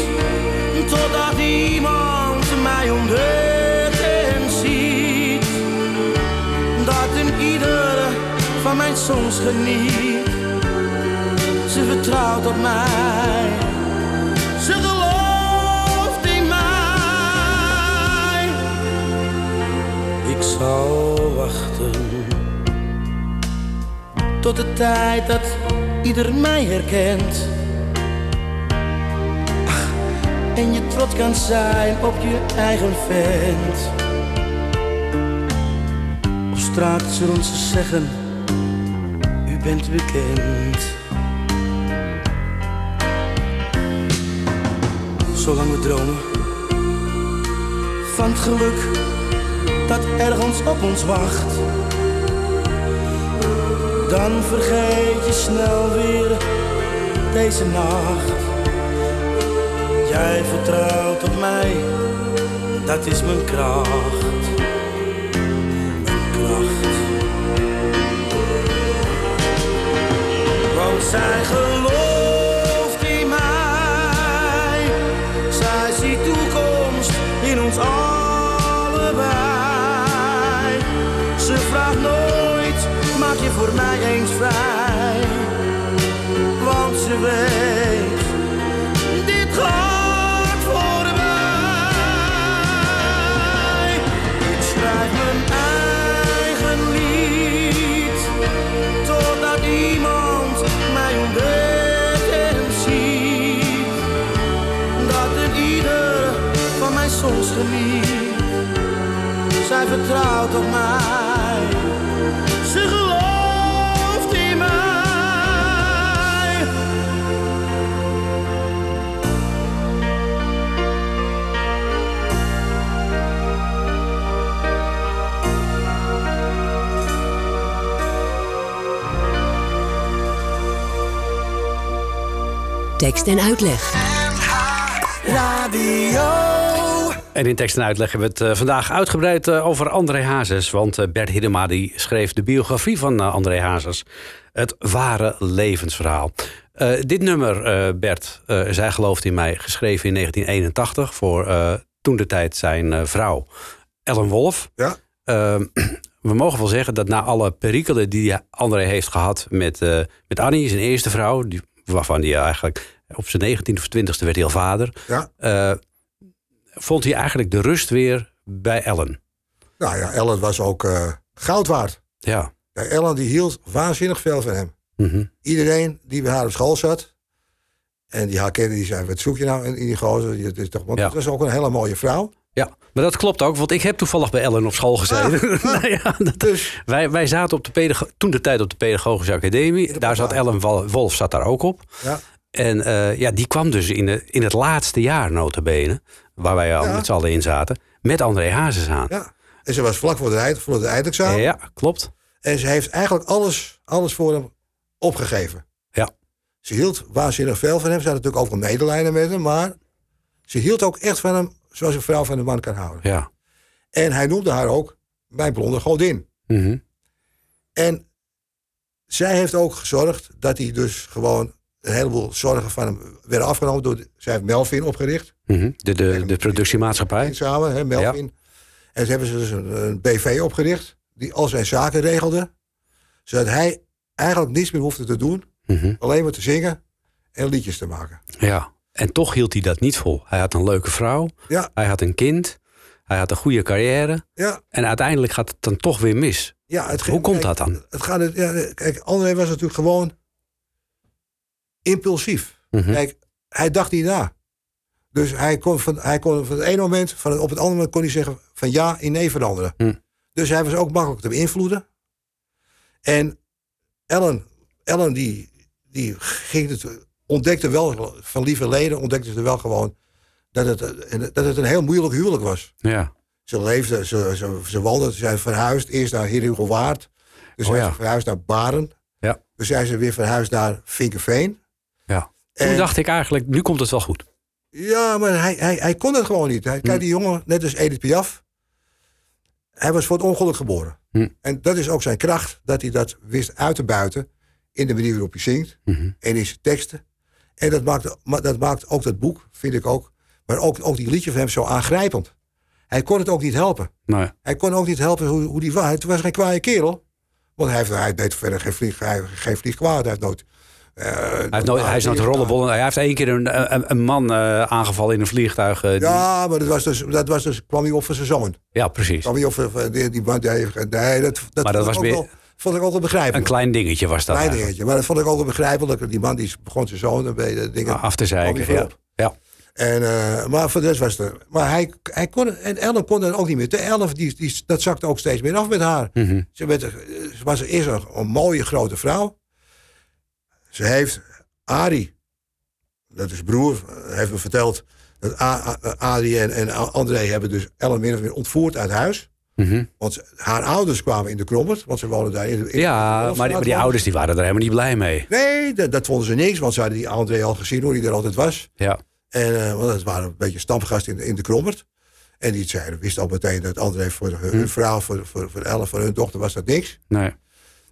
totdat iemand mij ontdekt en ziet. Dat een ieder van mijn songs geniet. Ze vertrouwt op mij. Ze gelooft in mij. Ik zal wachten tot de tijd dat ieder mij herkent. Ach, en je trots kan zijn op je eigen vent. Op straat zullen ze zeggen, u bent bekend. Zolang we dromen van het geluk dat ergens op ons wacht. Dan vergeet je snel weer deze nacht. Jij vertrouwt op mij, dat is mijn kracht. Mijn kracht. Want zij je voor mij eens vrij. Want ze weet, dit gaat voorbij. Ik schrijf mijn eigen lied, totdat iemand mij ontdekt en ziet. Dat een ieder van mijn songs geniet. Zij vertrouwt op mij. Tekst en uitleg. En in tekst en uitleg hebben we het eh, vandaag uitgebreid eh, over André Hazes. Want eh, Bert Hiddema die schreef de biografie van André Hazes. Het ware levensverhaal. Eh, dit nummer, eh, Bert, eh, Zij gelooft in mij, geschreven in 1981... voor eh, toen de tijd zijn eh, vrouw Ellen Wolf. Ja, Eh, we mogen wel zeggen dat na alle perikelen die André heeft gehad met, eh, met Annie, zijn eerste vrouw... Die, waarvan hij eigenlijk op zijn 19e of 20e werd hij al vader... ja. eh, vond hij eigenlijk de rust weer bij Ellen. Nou ja, Ellen was ook eh, goud waard. Ja. Ja, Ellen die hield waanzinnig veel van hem. Mhm. Iedereen die bij haar op school zat... en die haar kende, die zei, wat zoek je nou in, die gozer? Het is toch, want Ja. het was ook een hele mooie vrouw. ja, maar dat klopt ook, want ik heb toevallig bij Ellen op school gezeten. nou ja, dat- Dus wij, wij zaten op de toen de tijd op de Pedagogische Academie. Daar zat Ellen Wolf zat daar ook op. ja, En eh, ja, die kwam dus in, de, in het laatste jaar notabene, waar wij al Ja. met z'n allen in zaten, met André Hazes aan. ja. En ze was vlak voor de, eind, voor het eindexamen. Ja, klopt. En ze heeft eigenlijk alles, alles voor hem opgegeven. Ja. Ze hield waanzinnig veel van hem. Ze had natuurlijk ook wel medelijden met hem. Maar ze hield ook echt van hem zoals een vrouw van een man kan houden. Ja. En hij noemde haar ook mijn blonde godin. Mhm. En zij heeft ook gezorgd dat hij dus gewoon een heleboel zorgen van hem werden afgenomen. Door zij heeft Melvin opgericht. Mhm. De, de, de productiemaatschappij. Samen, hè, Melvin. En ze hebben ze dus een, een BV opgericht. Die al zijn zaken regelde. Zodat hij eigenlijk niets meer hoefde te doen. Mhm. Alleen maar te zingen en liedjes te maken. Ja. En toch hield hij dat niet vol. Hij had een leuke vrouw, Ja, hij had een kind, hij had een goede carrière. ja, En uiteindelijk gaat het dan toch weer mis. ja. Het, Hoe komt kijk, dat dan? Het gaat, ja, kijk, André was natuurlijk gewoon impulsief. Mhm. Kijk, hij dacht niet na. Dus hij kon van, hij kon van het ene moment, van het, op het andere moment kon hij zeggen van ja in nee veranderen. Hm. Dus hij was ook makkelijk te beïnvloeden. En Ellen, Ellen die, die ging het, ontdekte wel van lieve leden, ontdekte ze wel gewoon dat het, dat het een heel moeilijk huwelijk was. Ja. Ze leefde, ze, ze, ze woonde, ze zijn verhuisd eerst naar Heer Waard. Dus Oh ja. verhuisd naar Baren. Ja. Dus zijn ze weer verhuisd naar Vinkerveen. En- Toen dacht ik eigenlijk, nu komt het wel goed. Ja, maar hij, hij, hij kon het gewoon niet. Hij, kijk, die jongen, net als Edith Piaf... hij was voor het ongeluk geboren. Hm. En dat is ook zijn kracht, dat hij dat wist uit te buiten... in de manier waarop hij zingt Mhm. en in zijn teksten. En dat maakt, ma- dat maakt ook dat boek, vind ik ook... maar ook, ook die liedje van hem zo aangrijpend. Hij kon het ook niet helpen. Nee. Hij kon ook niet helpen hoe, hoe die was. Het was geen kwaaie kerel. Want hij, heeft, hij deed verder geen vlieg, hij, geen vlieg kwaad. Hij heeft nooit... eh, Hij, heeft nooit, hij is nooit rollenbollen. Hij heeft één keer een, een, een man eh, aangevallen in een vliegtuig. eh, die- Ja, maar dat was dus, dat was dus, kwam hij op voor zijn zoon. ja, precies. Kwam hij op voor, die, die Nee, dat, dat, dat vond, was wel, vond ik wel begrijpelijk. Een klein dingetje was dat. Klein eigenlijk. dingetje. Maar dat vond ik ook wel begrijpelijk. Die man die begon zijn zoon een beetje dingen Af te zeiken. Ja. Ja. En, eh, maar voor de rest was het... Maar hij, hij kon... En Ellen kon het ook niet meer. De Elf, die, die, dat zakte ook steeds meer af met haar. Mhm. Ze, werd, ze was eerst een, een mooie grote vrouw. Ze heeft Arie, dat is broer, eh, heeft me verteld... dat A- A- Arie en, en André hebben dus Ellen min of meer ontvoerd uit huis. Mhm. Want haar ouders kwamen in de Krommert, want ze woonden daar in de in ja, de maar, die, maar die Wolfstraat. ouders die waren er helemaal niet blij mee. Nee, dat, dat vonden ze niks, want ze hadden die André al gezien hoe hij er altijd was. Ja. En, eh, want het waren een beetje stamgast in de, in de Krommert. En die zeiden, wisten al meteen dat André voor hun, Hm. hun vrouw, voor, voor, voor Ellen, voor hun dochter was dat niks. Nee.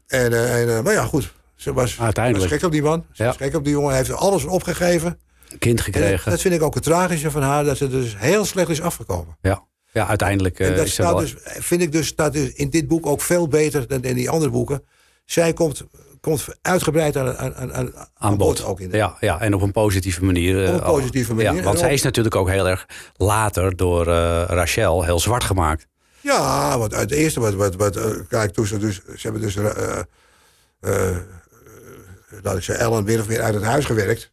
En, eh, en, maar ja, goed. Ze was, Uiteindelijk. was gek op die man. Ze Ja. was gek op die jongen. Hij heeft alles opgegeven. Kind En gekregen. dat vind ik ook het tragische van haar. Dat ze dus heel slecht is afgekomen. Ja. ja, uiteindelijk eh, en dat is staat wel... dus, vind ik dus, staat dus in dit boek ook veel beter dan in die andere boeken. Zij komt, komt uitgebreid aan, aan, aan, aan, aan bod. ook in de, ja, ja, en op een positieve manier. eh, Op een positieve manier. Ja, want zij ook- is natuurlijk ook heel erg later door eh, Rachel heel zwart gemaakt. Ja, want het eerste wat, wat, wat eh, kijk, toen ze dus, ze hebben dus, eh, eh, eh, laat ik zeggen, Ellen min of meer uit het huis gewerkt.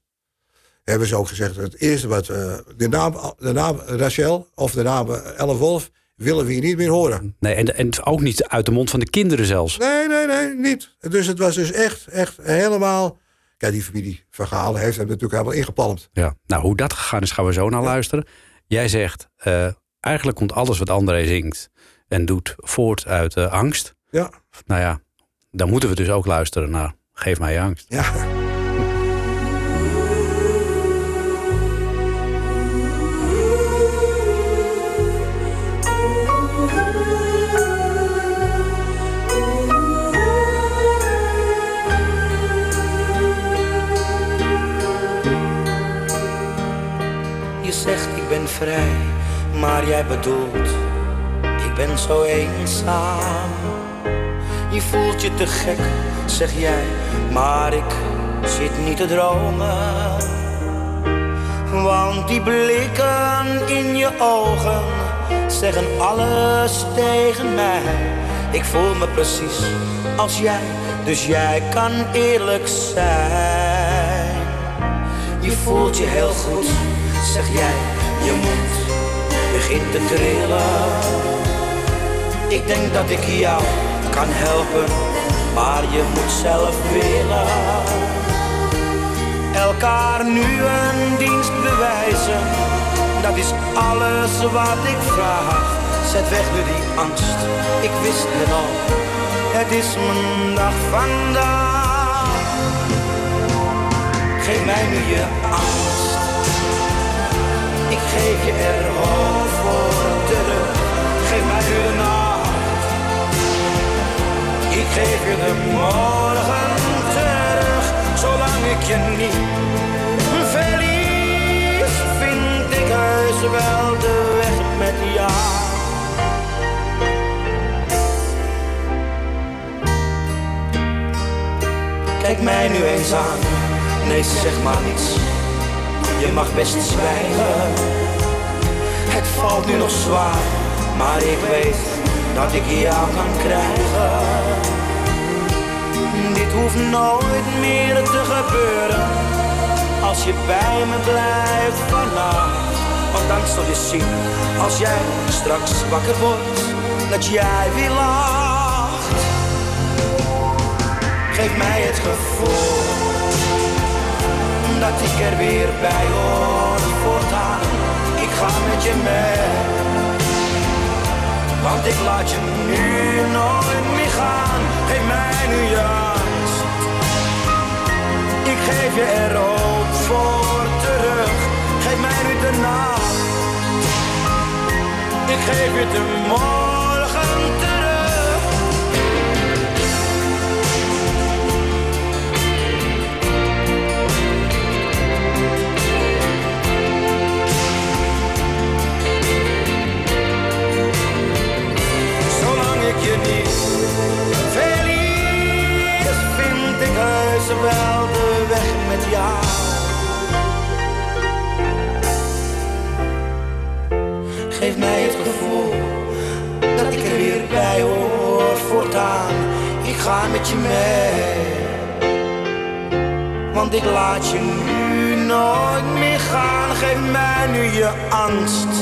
Hebben ze ook gezegd, het eerste wat, eh, de, naam, de naam Rachel of de naam eh, Ellen Wolf willen we hier niet meer horen. Nee, en, en ook niet uit de mond van de kinderen zelfs. Nee, nee, nee, niet. Dus het was dus echt, echt helemaal, kijk, die familie heeft hem natuurlijk helemaal ingepalmd. Ja. Nou, hoe dat gegaan is, gaan we zo naar luisteren. Jij zegt, eh, eigenlijk komt alles wat André zingt en doet voort uit eh, angst. Ja, Nou ja, dan moeten we dus ook luisteren naar Geef mij angst. ja. Je zegt ik ben vrij, maar jij bedoelt ik ben zo eenzaam. Je voelt je te gek, zeg jij, maar ik zit niet te dromen. Want die blikken in je ogen zeggen alles tegen mij. Ik voel me precies als jij, dus jij kan eerlijk zijn. Je voelt je heel goed, zeg jij, je moet begint te trillen. Ik denk dat ik jou kan helpen, maar je moet zelf willen. Elkaar nu een dienst bewijzen, dat is alles wat ik vraag. Zet weg nu die angst, ik wist het al, het is mijn dag vandaag. Geef mij nu je angst. Ik geef je er hoop voor terug. Geef je de morgen terug. Zolang ik je niet verlies, vind ik heus wel de weg met jou. Kijk mij nu eens aan. Nee, zeg maar niets. Je mag best zwijgen. Het valt nu nog zwaar, maar ik weet dat ik jou kan krijgen. Dit hoeft nooit meer te gebeuren. Als je bij me blijft vannacht. Want dan zul je zien, als jij straks wakker wordt, dat jij weer lacht. Geef mij het gevoel dat ik er weer bij hoor voortaan. Ik ga met je mee, want ik laat je nu nooit meer gaan. Geef mij nu ik geef je er ook voor terug. Geef mij nu de nacht. Ik geef je de morgen terug. Zolang ik je niet verlies, vind ik heus wel mij het gevoel dat ik er weer bij hoor voortaan. Ik ga met je mee, want ik laat je nu nooit meer gaan. Geef mij nu je angst.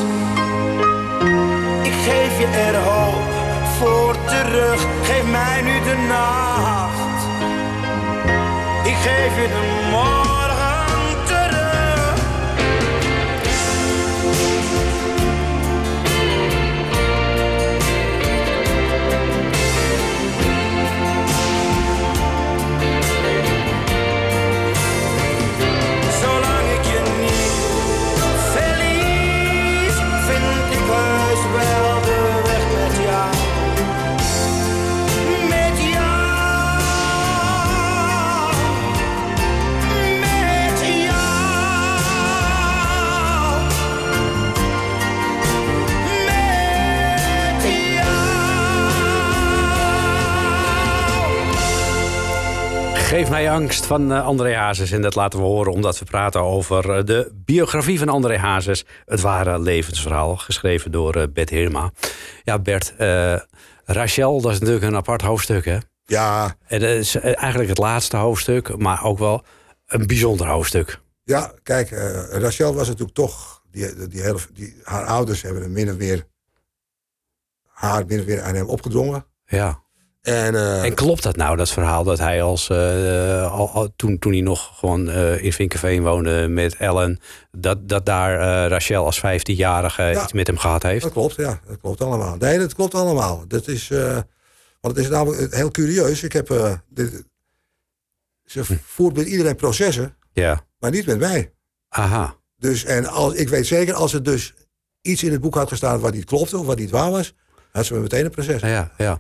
Ik geef je er hoop voor terug. Geef mij nu de nacht. Ik geef je de morgen Geef mij angst van eh, André Hazes. En dat laten we horen omdat we praten over eh, de biografie van André Hazes. Het ware levensverhaal, geschreven door eh, Bert Heerma. Ja, Bert, Rachel, dat is natuurlijk een apart hoofdstuk, hè? Ja, En dat is eigenlijk het laatste hoofdstuk, maar ook wel een bijzonder hoofdstuk. ja kijk, Rachel was natuurlijk toch... Die, die die, haar ouders hebben hem min of meer... haar min of meer aan hem opgedrongen. Ja. En, eh, En klopt dat nou, dat verhaal, dat hij als, eh, al, al- toen, toen hij nog gewoon eh, in Vinkenveen woonde met Ellen, dat, dat daar Rachel als 15-jarige Ja. iets met hem gehad heeft? Dat klopt, ja. Dat klopt allemaal. Nee, dat klopt allemaal. Dat is, want het is namelijk heel curieus. Ik heb, dit, ze voert met iedereen processen, Ja. maar niet met mij. Aha. Dus, en als, ik weet zeker, als er dus iets in het boek had gestaan wat niet klopte of wat niet waar was, had ze me meteen een proces. Ja, ja.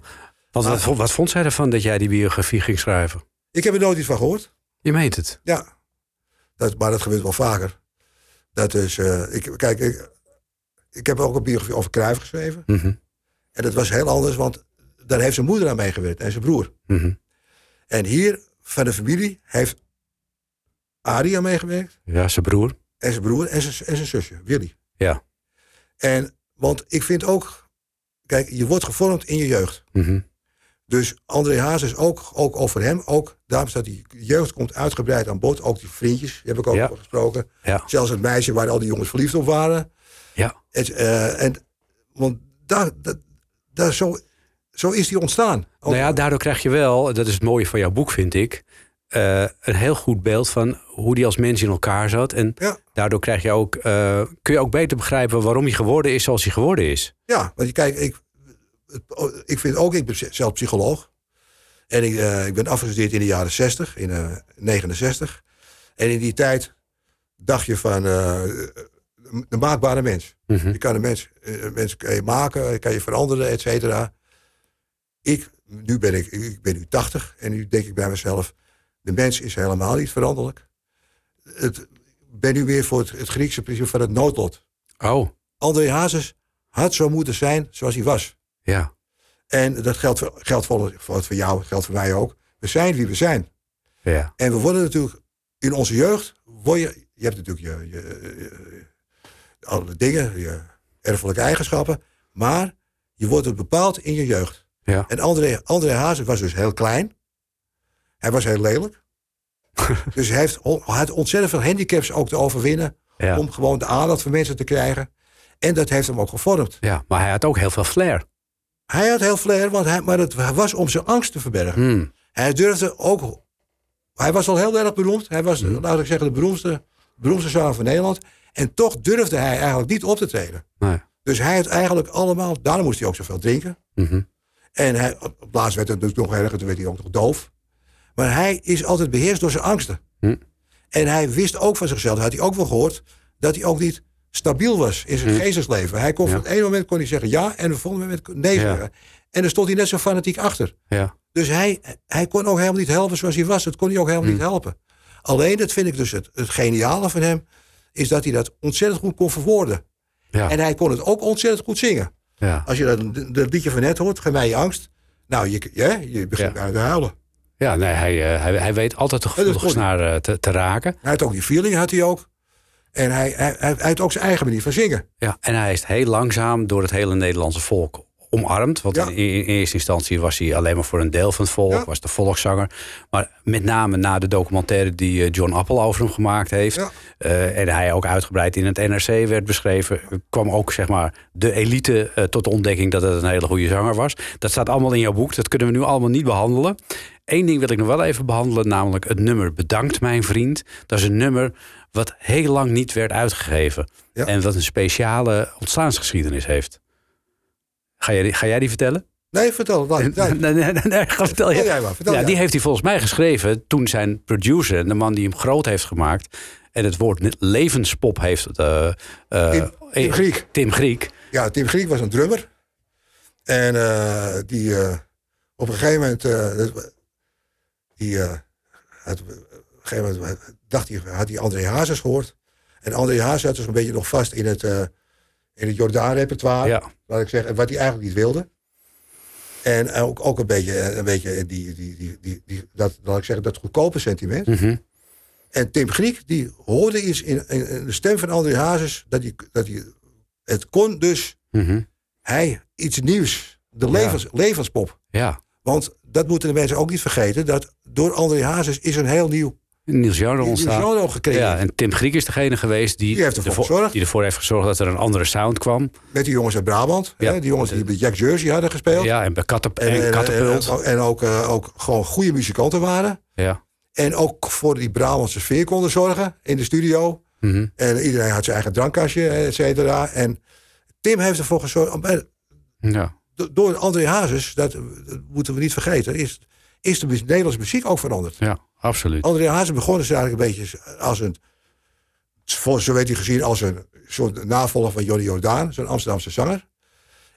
Wat, wat vond zij ervan dat jij die biografie ging schrijven? Ik heb er nooit iets van gehoord. Je meent het. Ja. Dat, maar dat gebeurt wel vaker. Dat is, eh, ik, kijk, ik, ik heb ook een biografie over Cruijff geschreven. Mhm, En dat was heel anders, want daar heeft zijn moeder aan meegewerkt en zijn broer. mhm. En hier van de familie heeft Arie aan meegewerkt. Ja, zijn broer. En zijn broer en zijn, en zijn zusje, Willy. Ja. En, want ik vind ook, kijk, je wordt gevormd in je jeugd. Mhm. Dus André Hazes ook, ook over hem, ook, daarom staat die jeugd komt uitgebreid aan bod. Ook die vriendjes, die heb ik ook Ja. over gesproken. Ja. Zelfs het meisje waar al die jongens verliefd op waren. Ja. Het, eh, en, want daar, daar, daar zo, zo is die ontstaan. Nou ja, daardoor krijg je wel, dat is het mooie van jouw boek, vind ik, eh, een heel goed beeld van hoe die als mens in elkaar zat. En Ja. daardoor krijg je ook, eh, kun je ook beter begrijpen waarom hij geworden is zoals hij geworden is. Ja, want je kijk, ik, ik vind ook, ik ben zelf psycholoog. En ik, eh, ik ben afgestudeerd in de jaren 60, in eh 69. En in die tijd dacht je van eh, de maakbare mens. Mhm. Je kan een mens, eh, een mens kan je maken, kan je veranderen, et cetera. Ik, nu ben ik, ik ben nu 80 en nu denk ik bij mezelf, de mens is helemaal niet veranderlijk. Het, ik ben nu weer voor het, het Griekse principe van het noodlot. Oh, André Hazes had zo moeten zijn zoals hij was. Ja. En dat geldt voor, geldt voor, voor, voor jou, geldt voor mij ook. We zijn wie we zijn. Ja. En we worden natuurlijk in onze jeugd, word je, je hebt natuurlijk je, je, je- alle dingen, je erfelijke eigenschappen, maar je wordt het bepaald in je jeugd. Ja. En André, André Hazes was dus heel klein. Hij was heel lelijk. dus hij, heeft, had ontzettend veel handicaps ook te overwinnen Ja. om gewoon de aandacht van mensen te krijgen. En dat heeft hem ook gevormd. ja, maar hij had ook heel veel flair. Hij had heel flair, want hij, maar het was om zijn angst te verbergen. Hmm. Hij durfde ook. Hij was al heel erg beroemd. Hij was, laat ik zeggen, de beroemdste, beroemdste zanger van Nederland. En toch durfde hij eigenlijk niet op te treden. Nee. Dus hij had eigenlijk allemaal. Daarom moest hij ook zoveel drinken. Mhm. En hij, op het laatst werd het dus nog erger, toen werd hij ook nog doof. Maar hij is altijd beheerst door zijn angsten. Hm. En hij wist ook van zichzelf, had hij ook wel gehoord, dat hij ook niet stabiel was in zijn Hm. geestesleven. Hij kon Ja. van het ene moment kon hij zeggen ja en het volgende moment nee Ja. zeggen. En dan stond hij net zo fanatiek achter. Ja. Dus hij, hij kon ook helemaal niet helpen zoals hij was. Dat kon hij ook helemaal niet helpen. Alleen, dat vind ik dus het, het geniale van hem, is dat hij dat ontzettend goed kon verwoorden. Ja. En hij kon het ook ontzettend goed zingen. Ja. Als je dat, dat liedje van net hoort, Geef mij je angst. Nou, je, ja, je begint Ja. te huilen. Ja, nee, hij, eh, hij, hij weet altijd de gevoelige hij. snaar eh, te, te raken. Hij had ook die feeling, had hij ook. En hij, hij, hij, had ook zijn eigen manier van zingen. Ja, en hij is heel langzaam door het hele Nederlandse volk omarmd. Want Ja. in, in eerste instantie was hij alleen maar voor een deel van het volk, Ja. was de volkszanger. Maar met name na de documentaire die eh, John Appel over hem gemaakt heeft. Ja. eh, en hij ook uitgebreid in het NRC werd beschreven. kwam ook zeg maar de elite eh, tot de ontdekking dat het een hele goede zanger was. Dat staat allemaal in jouw boek. Dat kunnen we nu allemaal niet behandelen. Eén ding wil ik nog wel even behandelen, namelijk het nummer Bedankt mijn vriend. Dat is een nummer wat heel lang niet werd uitgegeven. Ja. En wat een speciale ontstaansgeschiedenis heeft. Ga jij die, ga jij die vertellen? Nee, vertel Nee, nee. nee, nee, vertel je. jij maar, vertel ja, die heeft hij volgens mij geschreven toen zijn producer, de man die hem groot heeft gemaakt, en het woord levenspop heeft. eh, eh, Tim- Tim Griek. Tim Griek. Ja, Tim Griek was een drummer. En eh, die op een gegeven moment... die, op een gegeven moment dacht hij, had hij André Hazes gehoord. En André Hazes zat dus een beetje nog vast in het, eh in het Jordaan-repertoire. Ja. Laat ik zeggen, wat hij eigenlijk niet wilde. En ook, ook een beetje, een beetje die, die, die, die, die, dat, laat ik zeggen, dat goedkope sentiment. Mhm. En Tim Griek, die hoorde iets in, de stem van André Hazes. Dat hij, dat hij, het kon dus Mhm. hij iets nieuws. De Ja. levens, levenspop. Ja, Want dat moeten de mensen ook niet vergeten. Dat door André Hazes is een heel nieuw, Niels nieuw ontstaan. genre gecreëerd. Ja, en Tim Griek is degene geweest die, Die heeft ervoor gezorgd. die ervoor heeft gezorgd dat er een andere sound kwam. Met die jongens uit Brabant. Ja. Hè, die jongens die bij Jack Jersey hadden gespeeld. Ja, en bij Katap En, en, en, Catapult. en, en ook, eh, ook gewoon goede muzikanten waren. ja. En ook voor die Brabantse sfeer konden zorgen in de studio. Mhm. En iedereen had zijn eigen drankkastje, et cetera. En Tim heeft ervoor gezorgd. eh, ja. do- Door André Hazes, dat, dat moeten we niet vergeten, is, is de Nederlandse muziek ook veranderd. ja, absoluut. André Hazes begon dus eigenlijk een beetje als een, zo werd hij gezien als een soort navolger van Johnny Jordaan, zo'n Amsterdamse zanger.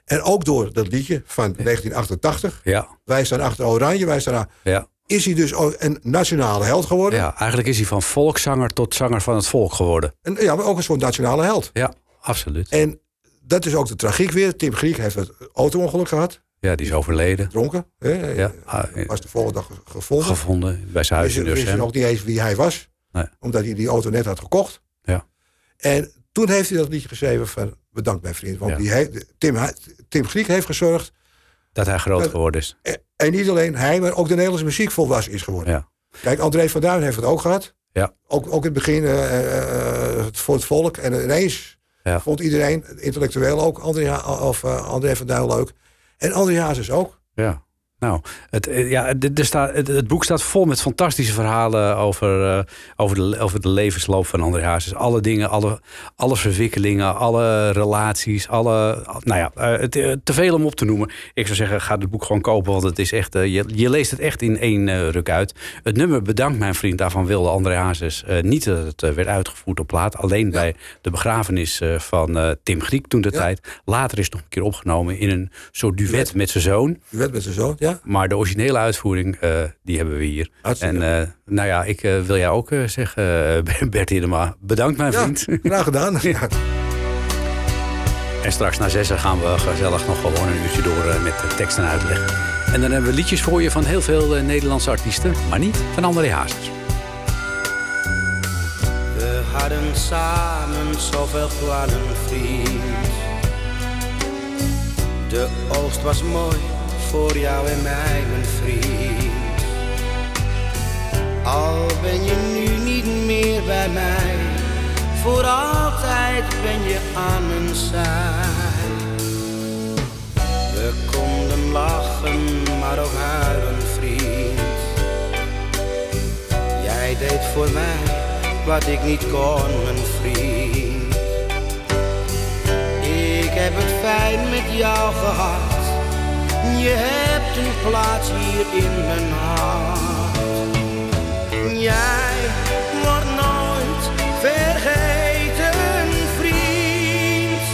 En ook door dat liedje van 1988, Ja, Wij staan achter Oranje, wij staan aan, ja. is hij dus ook een nationale held geworden. ja, eigenlijk is hij van volkszanger tot zanger van het volk geworden. En, ja, maar ook een soort nationale held. Ja, absoluut. En dat is ook de tragiek weer. Tim Griek heeft het auto-ongeluk gehad, Ja, die is overleden. dronken. Hè. Ja, ah, Was de volgende dag ge- gevonden. gevonden bij zijn huis Wist, in wist nog niet eens wie hij was. Nee. Omdat hij die auto net had gekocht. Ja. En toen heeft hij dat liedje geschreven van... Bedankt mijn vriend. Want Ja. die heeft, Tim, Tim Griek heeft gezorgd... Dat hij groot Dat- geworden is. eh, En niet alleen hij, maar ook de Nederlandse muziek volwassen is geworden. Ja. Kijk, André van Duin heeft het ook gehad. Ja. Ook, ook in het begin eh, eh, voor het volk. En ineens Ja. vond iedereen, intellectueel ook, André, of, eh, André van Duin leuk. En André Hazes ook. Ja. Nou, het, eh, ja, er staat, het, het boek staat vol met fantastische verhalen over, eh, over, de, over de levensloop van André Hazes. Alle dingen, alle, alle verwikkelingen, alle relaties, alle. Nou ja, eh, te veel om op te noemen. Ik zou zeggen, ga het boek gewoon kopen, want het is echt. je, je leest het echt in één ruk uit. Het nummer Bedankt, mijn vriend, daarvan wilde André Hazes niet dat het werd uitgevoerd op plaat. Alleen bij de begrafenis van Tim Griek toen de Ja. tijd. Later is het nog een keer opgenomen in een soort duet met zijn zoon. Werd met zijn zoon, ja. Maar de originele uitvoering, eh, die hebben we hier. Hartstikke. En eh, nou ja, ik eh, wil jou ook eh, zeggen, Bert Hiddema, bedankt mijn Ja, vriend. graag gedaan. Ja. En straks na zessen gaan we gezellig nog gewoon een uurtje door met de tekst en uitleg. En dan hebben we liedjes voor je van heel veel Nederlandse artiesten, maar niet van André Hazes. We hadden samen zoveel plannen, vriend. De oogst was mooi voor jou en mij, mijn vriend. Al ben je nu niet meer bij mij, voor altijd ben je aan mijn zij. We konden lachen, maar ook huilen, vriend. Jij deed voor mij wat ik niet kon, mijn vriend. Ik heb het fijn met jou gehad. Je hebt een plaats hier in mijn hart. Jij wordt nooit vergeten, vriend.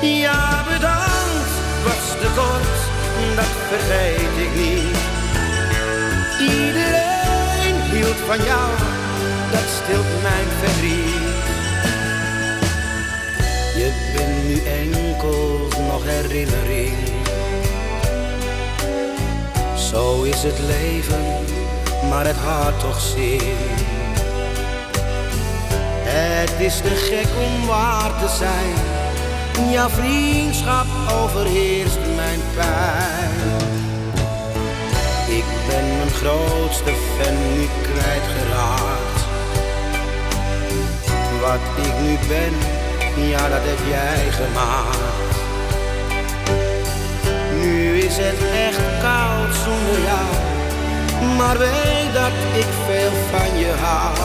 Ja, bedankt, was te kort, dat vergeet ik niet. Iedereen hield van jou, dat stilt mijn verdriet. Je bent nu enkel nog herinnering zo is het leven, maar het had toch zin. Het is te gek om waar te zijn. Jouw vriendschap overheerst mijn pijn. Ik ben mijn grootste fan nu kwijtgeraakt. Wat ik nu ben, ja dat heb jij gemaakt. Is het echt koud zonder jou, maar weet dat ik veel van je hou.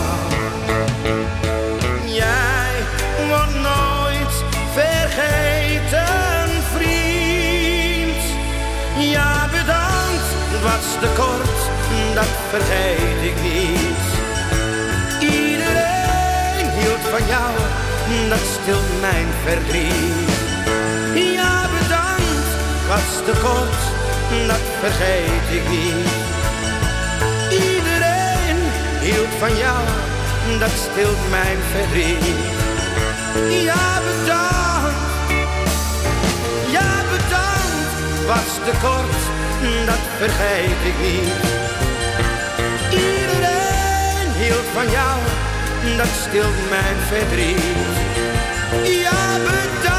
Jij wordt nooit vergeten, vriend. Ja, bedankt, was te kort, dat vergeet ik niet. Iedereen hield van jou, dat stilt mijn verdriet. Was te kort, dat vergeet ik niet. Iedereen hield van jou, dat stilt mijn verdriet. Ja, bedankt, ja, bedankt, was te kort, dat vergeet ik niet. Iedereen hield van jou, dat stilt mijn verdriet. Ja, bedankt,